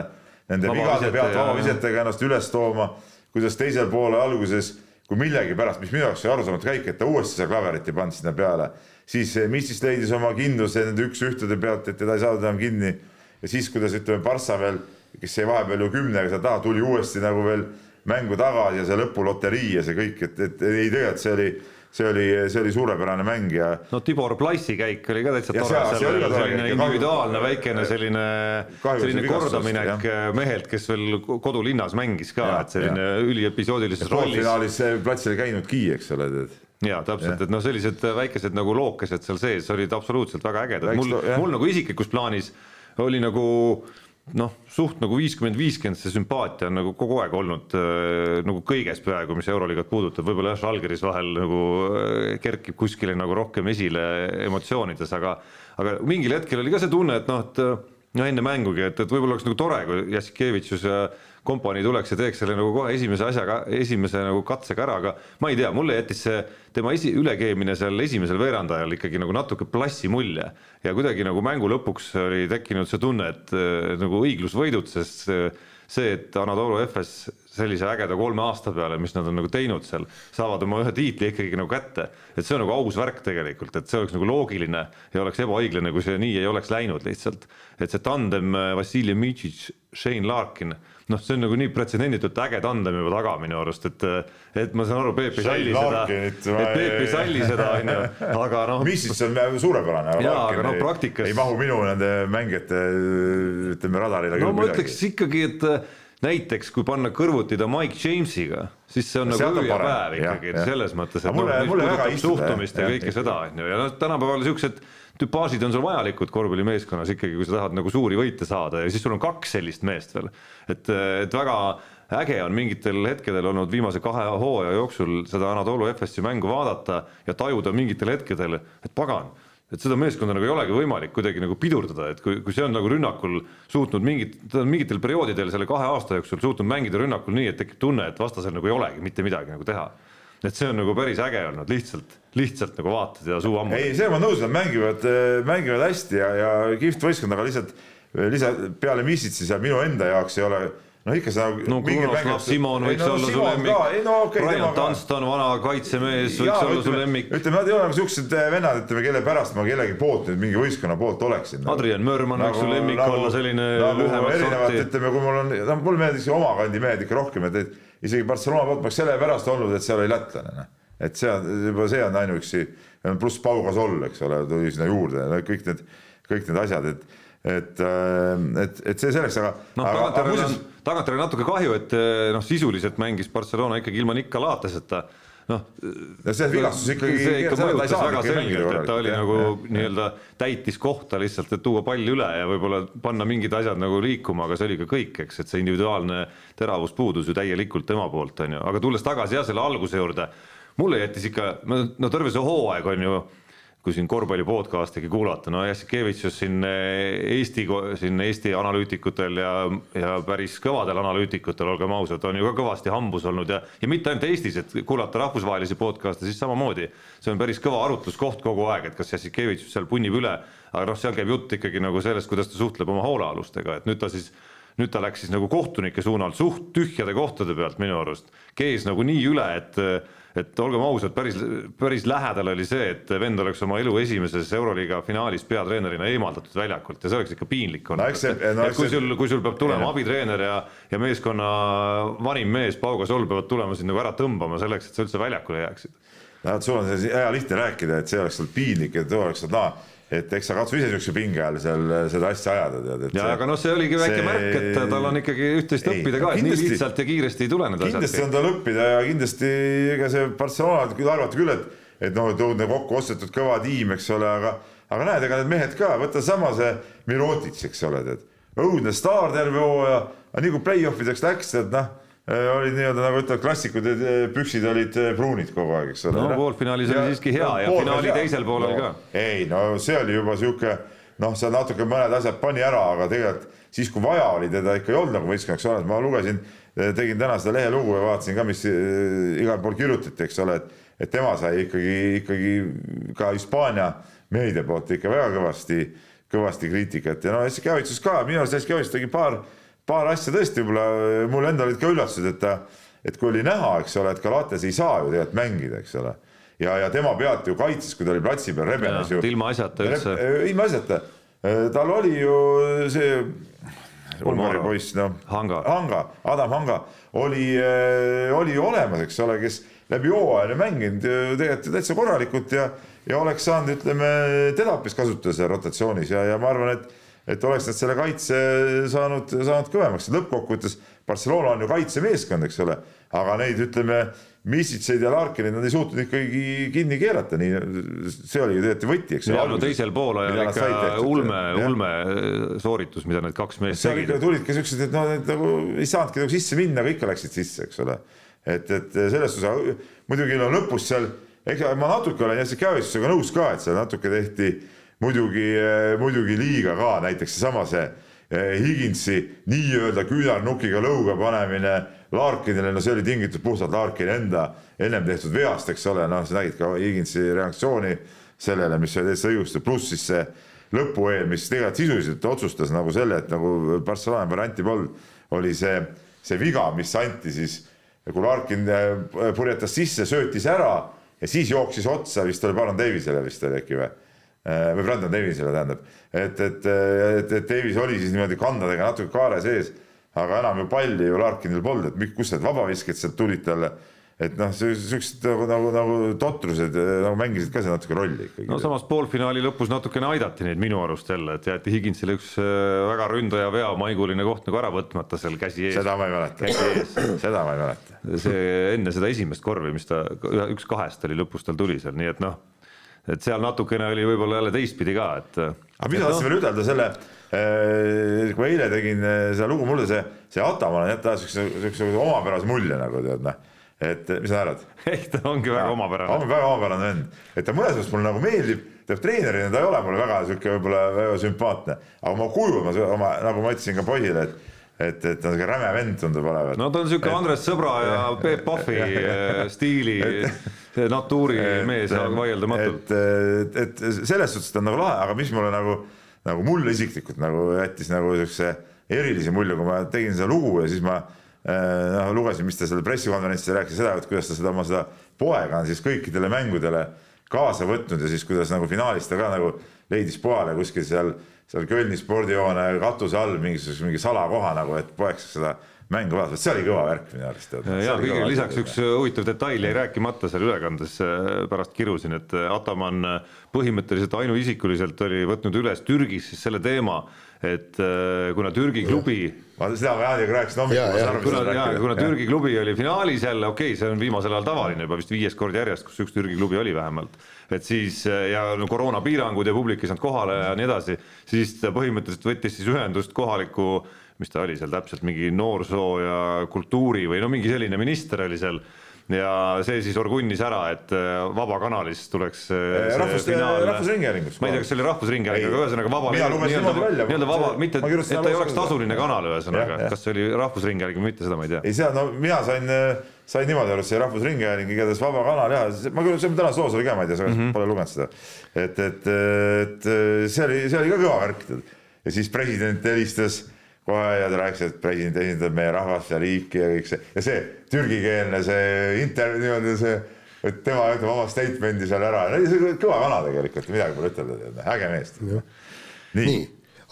nende vigade pealt vabavisetega ennast üles tooma, kuidas teisel poole alguses, kui millegipärast, mis minu jaoks oli arusaamatu käik, et ta uuesti seda Klaverit ei pannud sinna peale, siis Missis leidis oma kindluse nende üks-ühtede pealt, et teda ei saadud enam kinni. ja siis, kuidas ütleme, Barca veel, kes jäi vahepeal ju kümnega seal taha, tuli uuesti nagu veel mängu tagasi ja see lõpuloterii ja see kõik, et, et ei tegelikult see oli see oli, see oli suurepärane mäng ja.
no Tibor Plassi käik oli ka täitsa tore, seal oli selline individuaalne väikene selline, selline kordaminek mehelt, kes veel kodulinnas mängis ka, et selline üliepisoodilises rollis.
finaalis platsil ei käinudki, eks ole, tead
ja täpselt, et noh, sellised väikesed nagu lookesed seal sees olid absoluutselt väga ägedad, mul, mul nagu isiklikus plaanis oli nagu noh, suht nagu viiskümmend, viiskümmend see sümpaatia on nagu kogu aeg olnud äh, nagu kõiges peaaegu, mis Euroliigat puudutab, võib-olla jah, Žalgiris vahel nagu äh, kerkib kuskile nagu rohkem esile emotsioonides, aga aga mingil hetkel oli ka see tunne, et noh, et no enne mängugi, et, et võib-olla oleks nagu tore, kui Jassikevitšus ja kompanii tuleks ja teeks selle nagu kohe esimese asjaga, esimese nagu katsega ära, aga ma ei tea, mulle jättis see tema esi, ülekeemine seal esimesel veerandajal ikkagi nagu natuke plassi mulje ja kuidagi nagu mängu lõpuks oli tekkinud see tunne, et nagu õiglus võidutses see, et Anatoly Efes sellise ägeda kolme aasta peale, mis nad on nagu teinud seal, saavad oma ühe tiitli ikkagi nagu kätte. et see on nagu aus värk tegelikult, et see oleks nagu loogiline ja oleks ebaõiglane, kui see nii ei oleks läinud lihtsalt. et see tandem äh, Vassiljev Mitšitš, Shane Larkin, noh, see on nagu nii pretsedenditult äge tandem juba taga minu arust, et et ma saan aru, Peep ei salli seda, et Peep ei salli seda, on ju, aga noh.
mis siis on suurepärane,
aga Larkin no, praktikas...
ei mahu minu nende mängijate ütleme radarile
no ma ütleks ikkagi, et näiteks kui panna kõrvuti ta Mike Jamesiga, siis see on no, nagu öö ja päev ikkagi, et selles mõttes, et
mulle,
noh,
mulle väga
suhtumist ja, ja kõike seda, on ju, ja noh, tänapäeval siuksed tüpaažid on sul vajalikud korvpallimeeskonnas ikkagi, kui sa tahad nagu suuri võite saada ja siis sul on kaks sellist meest veel. et, et väga äge on mingitel hetkedel olnud viimase kahe hooaja jooksul seda Anatoly Efesi mängu vaadata ja tajuda mingitel hetkedel, et pagan et seda meeskonda nagu ei olegi võimalik kuidagi nagu pidurdada, et kui, kui see on nagu rünnakul suutnud mingit, ta on mingitel perioodidel selle kahe aasta jooksul suutnud mängida rünnakul nii, et tekib tunne, et vastasel nagu ei olegi mitte midagi nagu teha. et see on nagu päris äge olnud, lihtsalt, lihtsalt nagu vaatad ja suu ammu.
ei, see ma nõus, nad mängivad, mängivad hästi ja, ja kihvt võistkond, aga lihtsalt, lihtsalt peale Missitsi seal minu enda jaoks ei ole no ikka sa
no Krunoslav Simon võiks no, olla su lemmik. no, okay, Brian Dunston, vana kaitsemees võiks Jaa, olla su lemmik.
ütleme, nad ei ole nagu siuksed eh, vennad, ütleme, kelle pärast ma kellegi poolt nüüd mingi võistkonna poolt oleksin
nagu. Adrian Mörman võiks nagu, su lemmik nagu, olla selline nagu lühemat sorti.
ütleme, kui mul on, noh mulle meeldiks oma kandi mehed ikka rohkem, et, et isegi Barcelona poolt ma oleks sellepärast olnud, et seal oli lätlane, noh. Et see on juba, see on ainuüksi, pluss Pau Gasol, eks ole, tuli sinna juurde, kõik need, kõik need asjad, et et, äh, et, et see selleks, aga
noh, tagantjärele on, tagantjärele natuke kahju, et äh, noh, sisuliselt mängis Barcelona ikkagi ilma Nika Laateseta noh.
see vigastus ikkagi.
see ikka mõjutas väga selgelt, et ta oli jah, nagu nii-öelda täitis kohta lihtsalt, et tuua pall üle ja võib-olla panna mingid asjad nagu liikuma, aga see oli ka kõik, eks, et see individuaalne teravus puudus ju täielikult tema poolt, on ju, aga tulles tagasi jah, selle alguse juurde, mulle jättis ikka, no terve see hooaeg on ju kui siin korvpalli podcast'igi kuulata, no Jassikevitšus siin eh, Eesti, siin Eesti analüütikutel ja, ja päris kõvadel analüütikutel, olgem ausad, on ju ka kõvasti hambus olnud ja, ja mitte ainult Eestis, et kuulata rahvusvahelisi podcast'e, siis samamoodi. see on päris kõva arutluskoht kogu aeg, et kas Jassikevitšus seal punnib üle, aga noh, seal käib jutt ikkagi nagu sellest, kuidas ta suhtleb oma hoolealustega, et nüüd ta siis nüüd ta läks siis nagu kohtunike suunal suht tühjade kohtade pealt minu arust, kees nagu nii üle, et et olgem ausad, päris, päris lähedal oli see, et vend oleks oma elu esimeses Euroliiga finaalis peatreenerina eemaldatud väljakult ja see oleks ikka piinlik olnud no,. no, et kui sul, kui sul peab tulema ja. abitreener ja, ja meeskonna vanim mees Pau Gasol peavad tulema sind nagu ära tõmbama selleks, et sa üldse väljakule jääksid.
no vot, sul on hea lihtne rääkida, et see oleks sul piinlik, et oleks seda noh et eks sa katsu ise niisuguse pinge all seal seda asja ajada, tead.
ja aga noh, see oligi väike see... märk, et tal on ikkagi üht-teist õppida ka, et nii lihtsalt ja kiiresti ei tule need
asjad. kindlasti on tal õppida ja kindlasti ega see Barcelona küll arvata küll, et, et noh, et õudne kokku ostetud kõva tiim, eks ole, aga, aga näed, ega need mehed ka, võta sama see Mirotic, eks ole, tead, õudne staar terve hooaja, aga nii kui play-off ideks läks, tead noh Äh, olid nii-öelda nagu ütlevad klassikud, püksid olid äh, pruunid kogu aeg, eks ole.
no poolfinaalis oli siiski hea ja, ja finaali teisel poolel no, ka.
ei no see oli juba sihuke noh, seal natuke mõned asjad pani ära, aga tegelikult siis, kui vaja oli, teda ikka ei olnud nagu võistkonnaks olemas, ma lugesin, tegin täna seda lehelugu ja vaatasin ka, mis äh, igal pool kirjutati, eks ole, et, et tema sai ikkagi, ikkagi ka Hispaania meedia poolt ikka väga kõvasti, kõvasti kriitikat ja no Eskavitsus ka, minu arust Eskavitsus tegi paar paar asja tõesti võib-olla mul endal olid ka üllatused, et et kui oli näha, eks ole, et Galates ei saa ju tegelikult mängida, eks ole. ja, ja tema pealt ju kaitses, kui ta oli platsi peal rebenes ju.
ilma asjata üldse.
ilma asjata, tal oli ju see Ungari poiss, noh.
Hanga.
Hanga, Adam Hanga oli, oli olemas, eks ole, kes läbi hooaja mänginud tegelikult täitsa korralikult ja, ja oleks saanud, ütleme, teda hoopis kasutada seal rotatsioonis ja, ja ma arvan, et et oleks nad selle kaitse saanud, saanud kõvemaks, lõppkokkuvõttes Barcelona on ju kaitsemeeskond, eks ole, aga neid, ütleme, Missitseid ja Larkinid nad ei suutnud ikkagi kinni keerata, nii see oli ju tegelikult võti, eks.
ja no teisel poolajal ikka ulme, ulme sooritus, mida need kaks meest
tegid. tulid ka siuksed, et noh, nagu ei saanudki nagu sisse minna, aga ikka läksid sisse, eks ole. et, et selles suhtes, muidugi no lõpus seal, ega ma natuke olen Jassikavitsusega nõus ka, et seal natuke tehti muidugi, eh, muidugi liiga ka, näiteks seesama see eh, Higinsi nii-öelda küünarnukiga lõuga panemine Larkinile, no see oli tingitud puhtalt Larkini enda ennem tehtud veast, eks ole, noh, sa nägid ka Higinsi reaktsiooni sellele, mis oli täitsa õigustatud, pluss siis see lõpueel, mis tegelikult sisuliselt otsustas nagu selle, et nagu Barcelona varianti polnud, oli see see viga, mis anti siis, kui Larkin äh, purjetas sisse, söötis ära ja siis jooksis otsa, vist oli Baron Davisele vist oli äkki või? Äh, või Brandon Davisele tähendab, et, et, et, et Davis oli siis niimoodi kandadega natuke kaare sees, aga enam ju palli ju Larkinil polnud, et kust need vabavisked sealt tulid talle et noh, siuksed nagu, nagu, nagu totrused nagu mängisid ka seal natuke rolli ikkagi.
no samas poolfinaali lõpus natukene aidati neid minu arust jälle, et jäeti Higginsile üks äh, väga ründaja veamaiguline koht nagu ära võtmata seal käsi ees.
seda ma ei mäleta, seda ma ei mäleta.
see enne seda esimest korvi, mis ta, üks kahest oli lõpus tal tuli seal, nii et noh, et seal natukene oli võib-olla jälle teistpidi ka, et.
aga mida tahtsin no, veel ütelda selle äh, kui ma eile tegin äh, seda lugu, mulle see, see Ataman jättis siukse, siukse omapärase mulje nagu tead noh et mis sa arvad?
ei, ta ongi väga omapärane.
on väga omapärane vend, et ta mõnes mõttes mulle nagu meeldib, tead treenerina ta ei ole mulle väga sihuke võib-olla väga sümpaatne, aga oma kuju, ma oma, nagu ma ütlesin ka poisile, et et, et ta on siuke räme vend tundub olevat.
no ta on siuke Andres Sõbra ja Peep Pahvi eh, stiili natuuri mees vaieldamatult.
et, et, et selles suhtes ta on nagu lahe, aga mis mulle nagu, nagu mulle isiklikult nagu jättis nagu siukse erilise mulje, kui ma tegin seda lugu ja siis ma Äh, noh, lugesin, mis ta seal pressikonverentsil rääkis seda, et kuidas ta seda oma seda poega on siis kõikidele mängudele kaasa võtnud ja siis kuidas nagu finaalis ta ka nagu leidis poale kuskil seal, seal Kölni spordihoone katuse all mingisuguse mingi salakoha nagu, et poeg saaks seda mängu vaadata, see oli kõva värk minu arust.
ja kõigile lisaks üks huvitav detail jäi rääkimata seal ülekandes, äh, pärast kirusin, et Ataman põhimõtteliselt ainuisikuliselt oli võtnud üles Türgis siis selle teema et äh, kuna Türgi klubi.
ma seda ma Jaaniga rääkisin hommikul.
kuna, kuna Türgi klubi oli finaalis jälle, okei okay,, see on viimasel ajal tavaline juba vist viies kord järjest, kus üks Türgi klubi oli vähemalt. et siis äh, ja no koroonapiirangud ja publik ei saanud kohale ja nii edasi, siis ta põhimõtteliselt võttis siis ühendust kohaliku mis ta oli seal täpselt mingi noorsoo ja kultuuri või no mingi selline minister oli seal ja see siis orgunnis ära, et äh, Vabakanalis tuleks
äh, rahvus, Rahvusringhäälingus.
ma ei tea, kas see oli Rahvusringhääling, aga ühesõnaga vaba, nii-öelda vaba, mitte, et ta ei oleks tasuline kanal, ühesõnaga, kas see oli Rahvusringhääling või mitte, seda ma ei tea.
ei, seda, no mina sain, sain niimoodi aru, et see Rahvusringhääling, igatahes Vaba Kanal ja ma küll, see tänases loos oli ka, ma ei tea, mm -hmm. pole lugenud seda. et, et, et see oli, see oli ka kõva värk, ja siis president helistas kohe ja ta rääkis, et president esindab meie rahvast ja riiki ja kõik see ja see türgikeelne see inter-, niimoodi see, et tema ütleb oma statement'i seal ära, see on kõva kana tegelikult, midagi pole ütelda, äge mees.
nii, nii,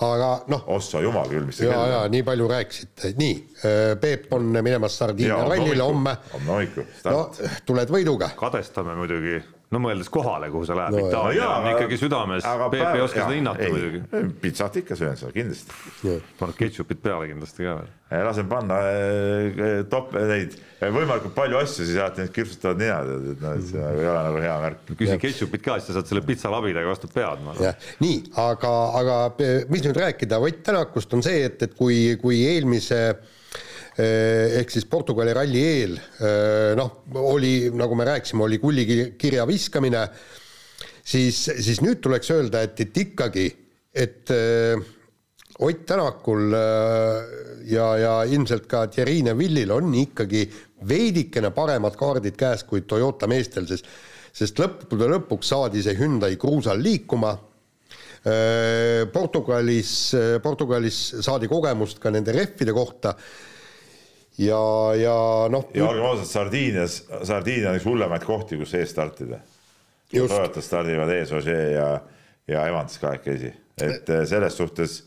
aga noh.
ossa jumal küll, mis
see ja, ja nii palju rääkisite, nii, äh, Peep on minemas Sardiinia rallile homme.
homme hommikul.
no tuled võiduga.
kadestame muidugi no mõeldes kohale, kuhu sa lähed no,, Itaalia on ikkagi südames, Peep ei oska seda hinnata muidugi.
pitsat ikka söön seal kindlasti.
paned ketšupit peale kindlasti ka veel.
lasen panna eh, top neid võimalikult palju asju, siis alati need kirtsutavad nina, et noh, et see ei ole nagu hea märk.
küsi ketšupit ka, siis sa saad selle pitsalabidaga vastu pead.
nii, aga, aga mis nüüd rääkida Ott Tänakust on see, et, et kui, kui eelmise äh, Eh, ehk siis Portugali ralli eel eh, noh, oli, nagu me rääkisime, oli kullikirja viskamine, siis, siis nüüd tuleks öelda, et, et ikkagi, et äh, Ott Tänakul ja, ja ilmselt ka Thierry Neville'il on ikkagi veidikene paremad kaardid käes kui Toyota meestel, sest sest lõppude lõpuks saadi see Hyundai Cruise'l liikuma. Portugalis, Portugalis saadi kogemust ka nende rehvide kohta ja, ja noh.
ja olgem ausad, Sardiinias, Sardiinia on üks hullemaid kohti, kus ees startida. Toyotas stardivad ees Ožee ja, ja Evans kahekesi, et eh, selles suhtes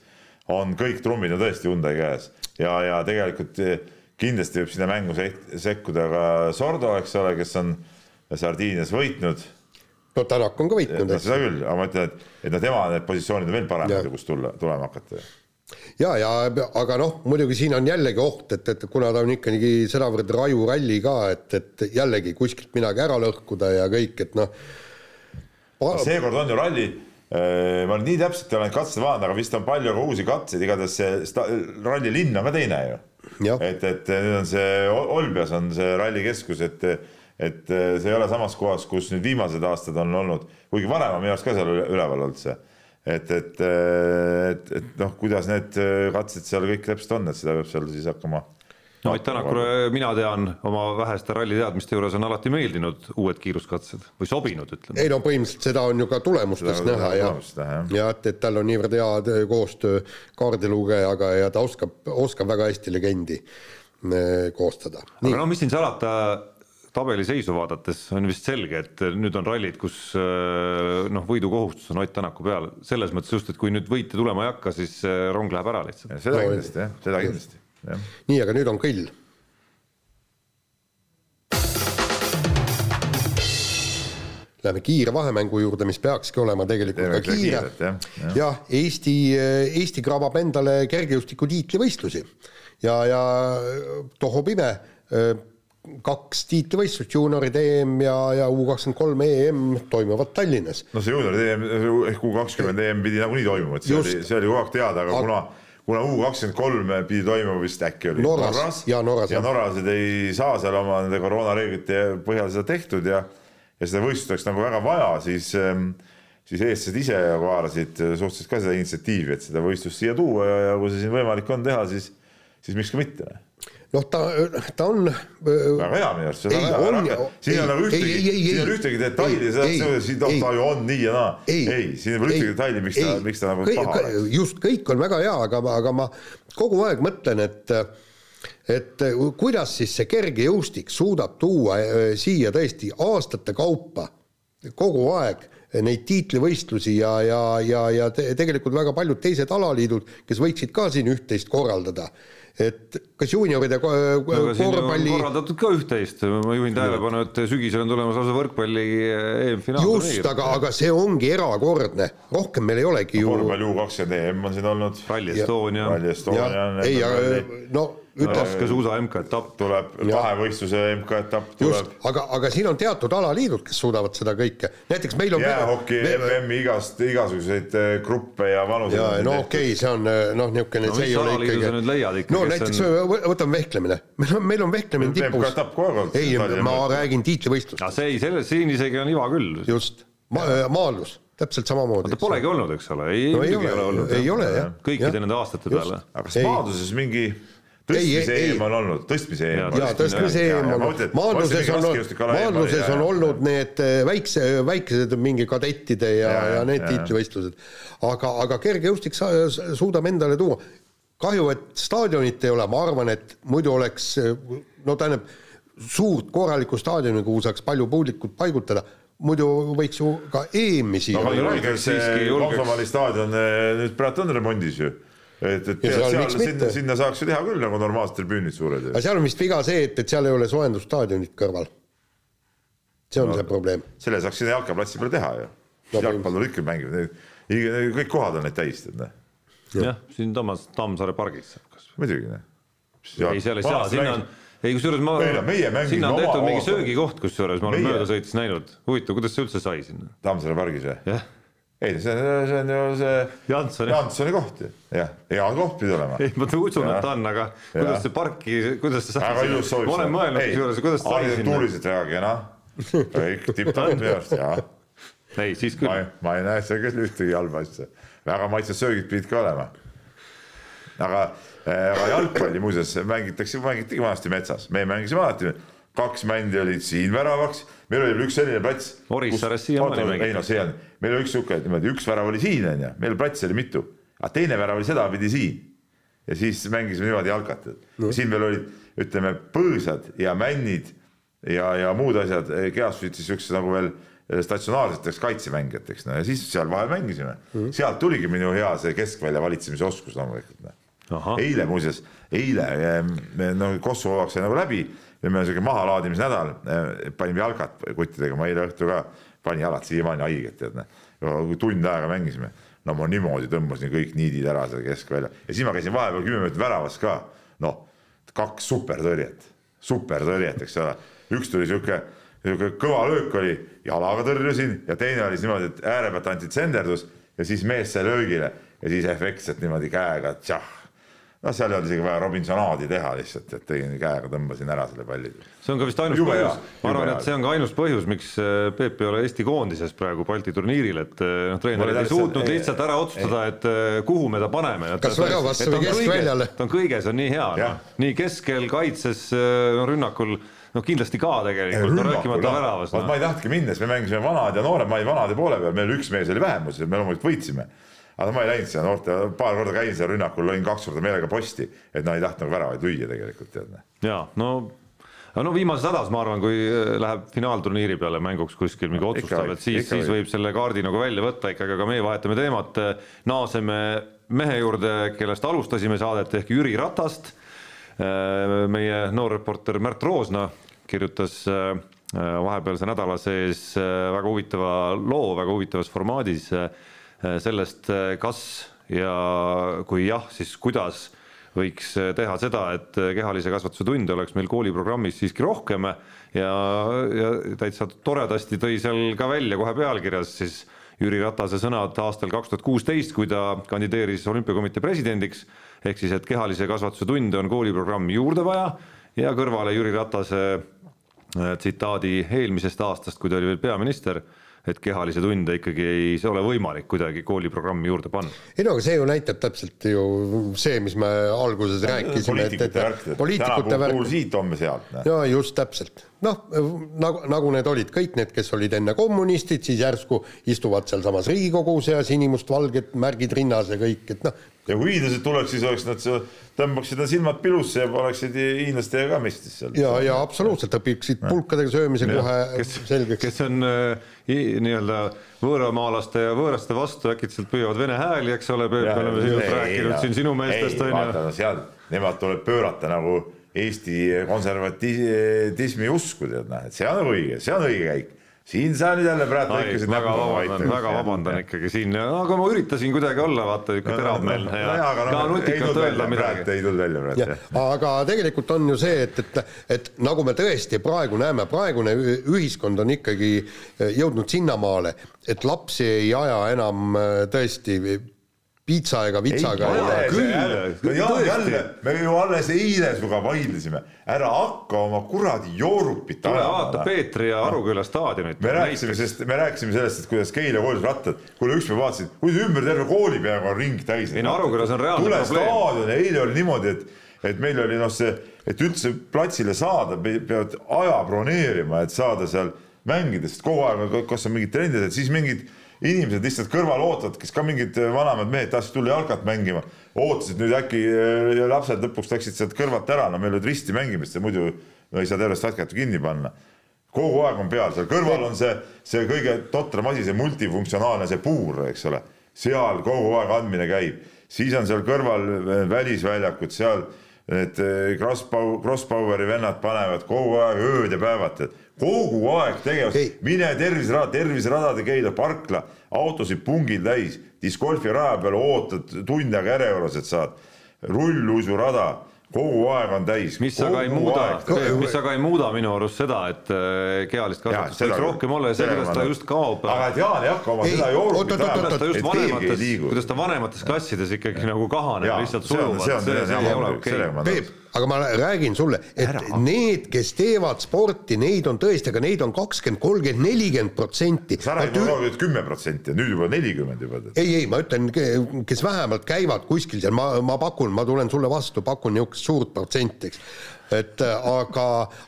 on kõik trummid on tõesti Hyundai käes ja, ja tegelikult eh, kindlasti võib sinna mängu sekkuda ka Sordo, eks ole, kes on Sardiinias võitnud
no Tänak on ka võitnud.
seda küll, aga ma ütlen, et, et no tema need positsioonid on veel paremad, kust tulla, tulema hakata
ja, ja aga noh, muidugi siin on jällegi oht, et, et kuna ta on ikkagi sedavõrd raju ralli ka, et, et jällegi kuskilt midagi ära lõhkuda ja kõik, et noh.
Seekord on ju ralli, äh, ma nii täpselt ei ole neid katseid vaadanud, aga vist on palju ka uusi katseid, igatahes see ralli linn on ka teine ju. et, et nüüd on see Olbias on see rallikeskus, et, et see ei ole samas kohas, kus nüüd viimased aastad on olnud, kuigi varem on minu arust ka seal üleval olnud see et, et, et, et noh, kuidas need katsed seal kõik täpselt on, et seda peab seal siis hakkama
no Ott Tänakule mina tean oma väheste ralliteadmiste juures on alati meeldinud uued kiiruskatsed või sobinud, ütleme.
ei no põhimõtteliselt seda on ju ka tulemustes seda, näha ja, ja et, et tal on niivõrd hea koostöö kaardilugejaga ja ta oskab, oskab väga hästi legendi äh, koostada.
aga no mis siin salata, tabeli seisu vaadates on vist selge, et nüüd on rallid, kus äh, noh, võidukohustus on Ott Tänaku peal, selles mõttes just, et kui nüüd võite tulema ei hakka, siis äh, rong läheb ära lihtsalt.
seda
No,
kindlasti jah, seda kindlasti, jah.
nii, aga nüüd on kõll. Läheme kiire vahemängu juurde, mis peakski olema tegelikult
Teeme
ka kiire.
jah, jah.
jah, Eesti, Eesti krabab endale kergejõustiku tiitlivõistlusi ja, ja tohob ime, kaks tiitlivõistlust, juunioride EM ja, ja U kakskümmend kolm EM toimuvad Tallinnas.
no see juunioride EM ehk U kakskümmend EM pidi nagunii toimuma, et see
Just.
oli, see oli kogu aeg teada, aga kuna kuna U kakskümmend kolm pidi toimuma vist äkki oli
Norras. Norras,
ja
jah.
norralased ei saa seal oma nende koroonareeglite põhjal seda tehtud ja ja seda võistlust oleks nagu väga vaja, siis ähm, siis eestlased ise haarasid suhteliselt ka seda initsiatiivi, et seda võistlust siia tuua ja, ja kui see siin võimalik on teha, siis siis miks ka mitte
noh, ta, ta on
väga hea minu arust, see
Ei,
on väga
on-
hea. siin ei ole ühtegi, siin ei ole ühtegi detaili, seda siin oh,
ei,
ta ju on nii ja naa. ei, siin ei ole ühtegi detaili, miks ta, miks ta nagu paha oleks.
just, kõik on väga hea, aga, aga ma kogu aeg mõtlen, et et kuidas siis see kergejõustik suudab tuua eh, siia tõesti aastate kaupa kogu aeg neid tiitlivõistlusi ja, ja, ja, ja te, tegelikult väga paljud teised alaliidud, kes võiksid ka siin üht-teist korraldada. Et kas juunioride
on
korvpalli
korraldatud ka üht-teist, ma juhin tähelepanu, et sügisel on tulemas lausa võrkpalli EM-finaal.
just, aga, aga see ongi erakordne, rohkem meil ei olegi ju
korvpalli U kakskümmend EM on siin olnud.
Ralli Estonia,
Rally Estonia
ei, aga no
laskesuusa MK-etapp.
tuleb kahevõistluse MK-etapp tuleb.,
aga, aga siin on teatud alaliidud, kes suudavad seda kõike, näiteks meil on
jäähoki MM-i igast igasuguseid eh, gruppe ja vanuseid.
ja no okei okay,, see on eh, noh, niisugune
No
see ei ole
alaliidu sa nüüd leiad ikka,
no näiteks
on-
võ- võtame vehklemine, meil on, meil on vehklemine tipus
MK-etapp kogu aeg olnud.
ei, ma räägin tiitlivõistlust,
see ei, selles, siin isegi on iva küll.
just Ma,, maalus, täpselt samamoodi
ta. polegi olnud, eks ole, ei
no ei
muidugi
ole,
olnud.
ei ole jah.
kõikide nende aastate peale.
aga kas
Ei.
maaduses mingi tõstmise
ei, ei.
EM on olnud, tõstmise EM
Jaa,
tõstmise EM on, maadluses on, maadluses on olnud need eh, väikse, väikesed mingi kadettide ja, ja, need tiitlivõistlused. aga, aga kergejõustik sa, suudab endale tuua. kahju, et staadionit ei ole, ma arvan, et muidu oleks no tähendab, suurt korralikku staadioni, kuhu saaks palju publikut paigutada, muidu võiks ju ka EM-i siia
aga
julgeks
julgeks. Komsomoli staadion eh, nüüd praegu on remondis ju. et, et
Ja seal
seal, sinna, sinna saaks ju teha küll nagu normaalsed tribüünid suured
aga. seal on vist viga see, et, et seal ei ole soojendusstaadionit kõrval. see on no. see probleem.
selle saaks sinna jalkaplatsi peale teha ju
No
jalgpallurid ikka mängivad, kõik kohad on neid täis, tead noh,
jah, siin Toomas Tammsaare pargis.
muidugi noh.
ei, seal ei saa, sinna on, ei kusjuures ma sinna on tehtud mingi söögikoht, kusjuures ma olen mööda sõites näinud. huvitav, kuidas see üldse sai sinna?
Tammsaare pargis või?
jah,
ei, see on, see on ju see
Janssoni,
Jansoni koht ju, jah, hea koht pidi olema.
ei ma usun, et ta on, aga
Jah.
kuidas see parki, kuidas see sai
väga ilus soovitus.
ma olen mõelnud kusjuures, kuidas
arhitektuuriliselt väga kena, kõik tipp-topp minu arust ja
ei, siis küll
ei, ma ei näe seal küll ühtegi halba asja, väga maitsvad söögid pidid ka olema. aga, aga jalgpalli muuseas mängitakse, mängitigi vanasti metsas, me mängisime alati, kaks mändi olid siin väravaks, meil oli veel üks selline plats.
Orissaares siiamaani
ei
mängitakse.
no see on, meil oli üks sihuke niimoodi, üks värav oli siin onju, meil platsi oli mitu, aga teine värav oli sedapidi siin. ja siis mängisime niimoodi jalkat no., siin veel olid, ütleme põõsad ja männid ja, ja muud asjad kehastusid siis siuksed nagu veel statsionaarseteks kaitsemängijateks, no ja siis seal vahel mängisime mm.. sealt tuligi minu hea see keskvälja valitsemise oskus loomulikult.
Ahah.
eile muuseas, eile me no Kosovo sai nagu läbi ja meil on siuke mahalaadimise nädal, panime jalkat kuttidega, ma eile õhtul ka panin jalad siiamaani haiget, tead noh. tund aega mängisime, no ma niimoodi tõmbasin kõik niidid ära seal keskvälja ja siis ma käisin vahepeal kümme minutit väravas ka, noh, kaks supertõrjet, supertõrjet, eks ole, üks tuli sihuke sihuke kõva löök oli, jalaga tõrjusin ja teine oli niimoodi, et ääre pealt anti tsenderdus ja siis mees sai löögile ja siis efektselt niimoodi käega tšah. noh, seal ei olnud isegi vaja Robinsonaadi teha lihtsalt, et tegin käega, tõmbasin ära selle palli.
see on ka vist ainus
Jube
põhjus ma arvan, et see on ka ainus põhjus, miks äh, Peep ei ole Eesti koondises praegu Balti turniiril, et äh, noh, treenerid ei suutnud
ei-
lihtsalt ära otsustada, et äh, kuhu me ta paneme.
Kas väravasse või keskväljale?
ta on kõiges on nii hea
Jah.
no., nii keskel, kaitses, no rünnakul, no kindlasti ka tegelikult, no rääkimata väravast
vot ma
no..
ei tahtnudki minna, siis me mängisime vanad ja nooremad vanade poole peal, meil üks mees oli vähemuses, me loomulikult võitsime. Aga ma ei läinud sinna noorte, paar korda käin seal rünnakul, lõin kaks korda meelega posti, et nad ei tahtnud nagu väravaid lüüa tegelikult tead.
ja no no viimases hädas, ma arvan, kui läheb finaalturniiri peale mänguks kuskil mingi otsustav, et siis, siis võib selle kaardi nagu välja võtta ikkagi, aga meie vahetame teemat, naaseme mehe juurde, kellest alustasime saadet ehk Jüri Ratast. meie noor reporter Märt Roosna kirjutas vahepealse nädala sees väga huvitava loo väga huvitavas formaadis sellest, kas ja kui jah, siis kuidas võiks teha seda, et kehalise kasvatuse tunde oleks meil kooliprogrammis siiski rohkem. Ja, ja täitsa toredasti tõi seal ka välja kohe pealkirjas siis Jüri Ratase sõnad aastal kaks tuhat kuusteist, kui ta kandideeris olümpiakomitee presidendiks, ehk siis, et kehalise kasvatuse tunde on kooliprogrammi juurde vaja. Ja kõrvale Jüri Ratase äh, tsitaadi eelmisest aastast, kui ta oli veel peaminister et kehalisi tunde ikkagi ei ole võimalik kuidagi kooliprogrammi juurde panna.
ei no aga see ju näitab täpselt ju see, mis me alguses rääkisime.
poliitikute värk, täna puhul siit, homme sealt.
ja just täpselt, noh nagu, nagu need olid kõik need, kes olid enne kommunistid, siis järsku istuvad sealsamas Riigikogus ja sinimustvalged märgid rinnas ja kõik, et noh.
ja kui hiinlased tuleks, siis oleks nad tõmbaksid nad silmad pilusse ja oleksid hiinlastega ka mestis seal.
ja, ja absoluutselt õpiksid pulkadega söömise ja, kohe kes, selgeks.
kes on äh, nii-öelda võõramaalaste ja võõraste vastu äkitselt püüavad vene hääli, eks ole, me oleme sinust rääkinud siin sinu meestest on
ju. seal, nemad tuleb pöörata nagu Eesti konservatismi usku, tead näed, see on õige, see on õige käik. Siin sa nüüd jälle praegu
lõikasid väga vabandan, väga vabandan ikkagi siin, aga ma üritasin kuidagi olla vaata niisugune teravmeelne ja, ja, ja ka nutikalt öelda midagi.
ei tulnud välja praegu.
aga tegelikult on ju see, et, et, et nagu me tõesti praegu näeme, praegune ühiskond on ikkagi jõudnud sinnamaale, et lapsi ei aja enam tõesti piitsa ega vitsaga.
Jälle, me ju alles eile sinuga vaidlesime, ära hakka oma kuradi joorupit
ajama. tule vaata Peetri ja Aruküla staadionit.
me rääkisime sellest, me rääkisime sellest, et kuidas Keila koolis rattad, kuule ükspäev vaatasin, kuidas ümber terve kooli peaaegu on ring täis.
ei no Arukülas on reaalne
probleem. tule staadion, eile oli niimoodi, et, et meil oli noh, see, et üldse platsile saada, peavad aja broneerima, et saada seal mängida, sest kogu aeg, kas on mingid trendid, et siis mingid inimesed lihtsalt kõrval ootavad, kes ka mingid vanemad mehed tahtsid tulla jalkat mängima, ootasid nüüd äkki ja lapsed lõpuks läksid sealt kõrvalt ära, no meil olid risti mängimist ja muidu no ei saa tervest latkat ju kinni panna. kogu aeg on peal, seal kõrval on see, see kõige totram asi, see multifunktsionaalne, see puur, eks ole, seal kogu aeg andmine käib, siis on seal kõrval välisväljakud, seal need eh, Crosspower, Crosspoweri vennad panevad kogu aeg ööd ja päevad, kogu aeg tegevust, mine terviserada, terviseradade Keila parkla, autosid pungil täis, discgolfi raja peal ootad tund aega järjekorras, et saad. Rulluisurada kogu aeg on täis.
mis aga ei muuda, mis aga ei muuda minu arust seda, et äh, kehalist kasvatust võiks rohkem olla ja see, kuidas ta just kaob.
aga et Jaan ei hakka oma seda joorumit
ajama. ta just vanemates, kuidas ta vanemates klassides ikkagi nagu kahaneb lihtsalt sujuvalt, see ei ole okei
aga ma räägin sulle, et Ära. need, kes teevad sporti, neid on tõesti, aga neid on kakskümmend, kolmkümmend, nelikümmend protsenti.
sa räägid aeg kümme protsenti, nüüd juba nelikümmend juba.
ei, ei, ma ütlen, kes vähemalt käivad kuskil seal, ma, ma pakun, ma tulen sulle vastu, pakun niisugust suurt protsenti, eks et äh, aga,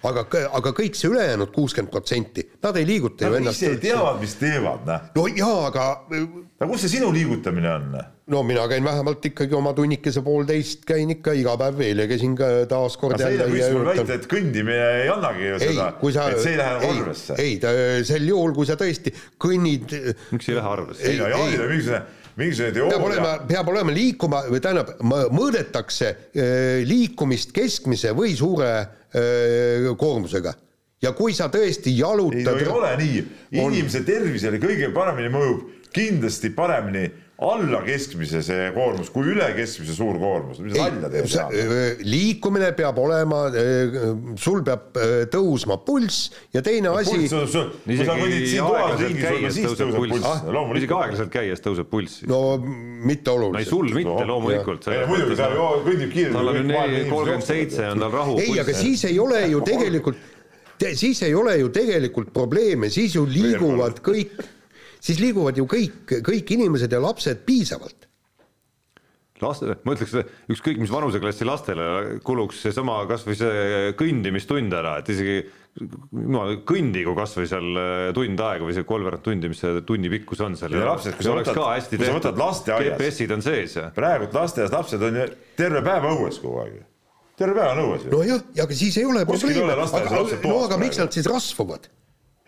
aga, aga kõik see ülejäänud kuuskümmend protsenti, nad ei liiguta
ju ennast. ise teavad, mis teevad, noh.
no jaa, aga.
No kus see sinu liigutamine on?
no mina käin vähemalt ikkagi oma tunnikese poolteist käin ikka iga päev veel ja käisin ka taaskord
jälle. sa eile väita, et kõndimine ei annagi ju seda, et see ei lähe nagu arvesse.
ei, sel juhul, kui sa tõesti kõnnid.
miks ei lähe arvesse?
ei Jaanil on mingisugune mingisugune teooria.
peab olema, peab olema liikuma või tähendab, mõõdetakse äh, liikumist keskmise või suure äh, koormusega ja kui sa tõesti jalutad.
ei no ei ole nii, inimese on... tervisele kõige paremini mõjub kindlasti paremini alla keskmise see koormus kui üle keskmise suur koormus, mis nalja teeb?
liikumine peab olema, sul peab tõusma pulss ja teine asi.
isegi aeglaselt käies tõuseb pulss, isegi aeglaselt käies tõuseb pulss.
no mitte oluliselt.
ei, sul mitte loomulikult.
muidugi, ta kõnnib kiirelt.
tal on kolmkümmend seitse on tal rahu.
ei, aga siis ei ole ju tegelikult, siis ei ole ju tegelikult probleeme, siis ju liiguvad kõik siis liiguvad ju kõik, kõik inimesed ja lapsed piisavalt.
laste, ma ütleks, ükskõik mis vanuseklassi lastele kuluks seesama kasvõi see kõndimistund ära, et isegi no kõndigu kasvõi seal äh, tund aega või see kolmveerand tundi, mis see tunni pikkus on seal.
ja lapsed, kui sa võtad, kui sa võtad lasteaias.
GPS-id on sees ja.
praegult lasteaias lapsed on ju terve päev õues kogu aeg ju. terve päev on õues ju.
nojah, aga siis ei ole probleemi. aga, no aga miks nad siis rasvuvad?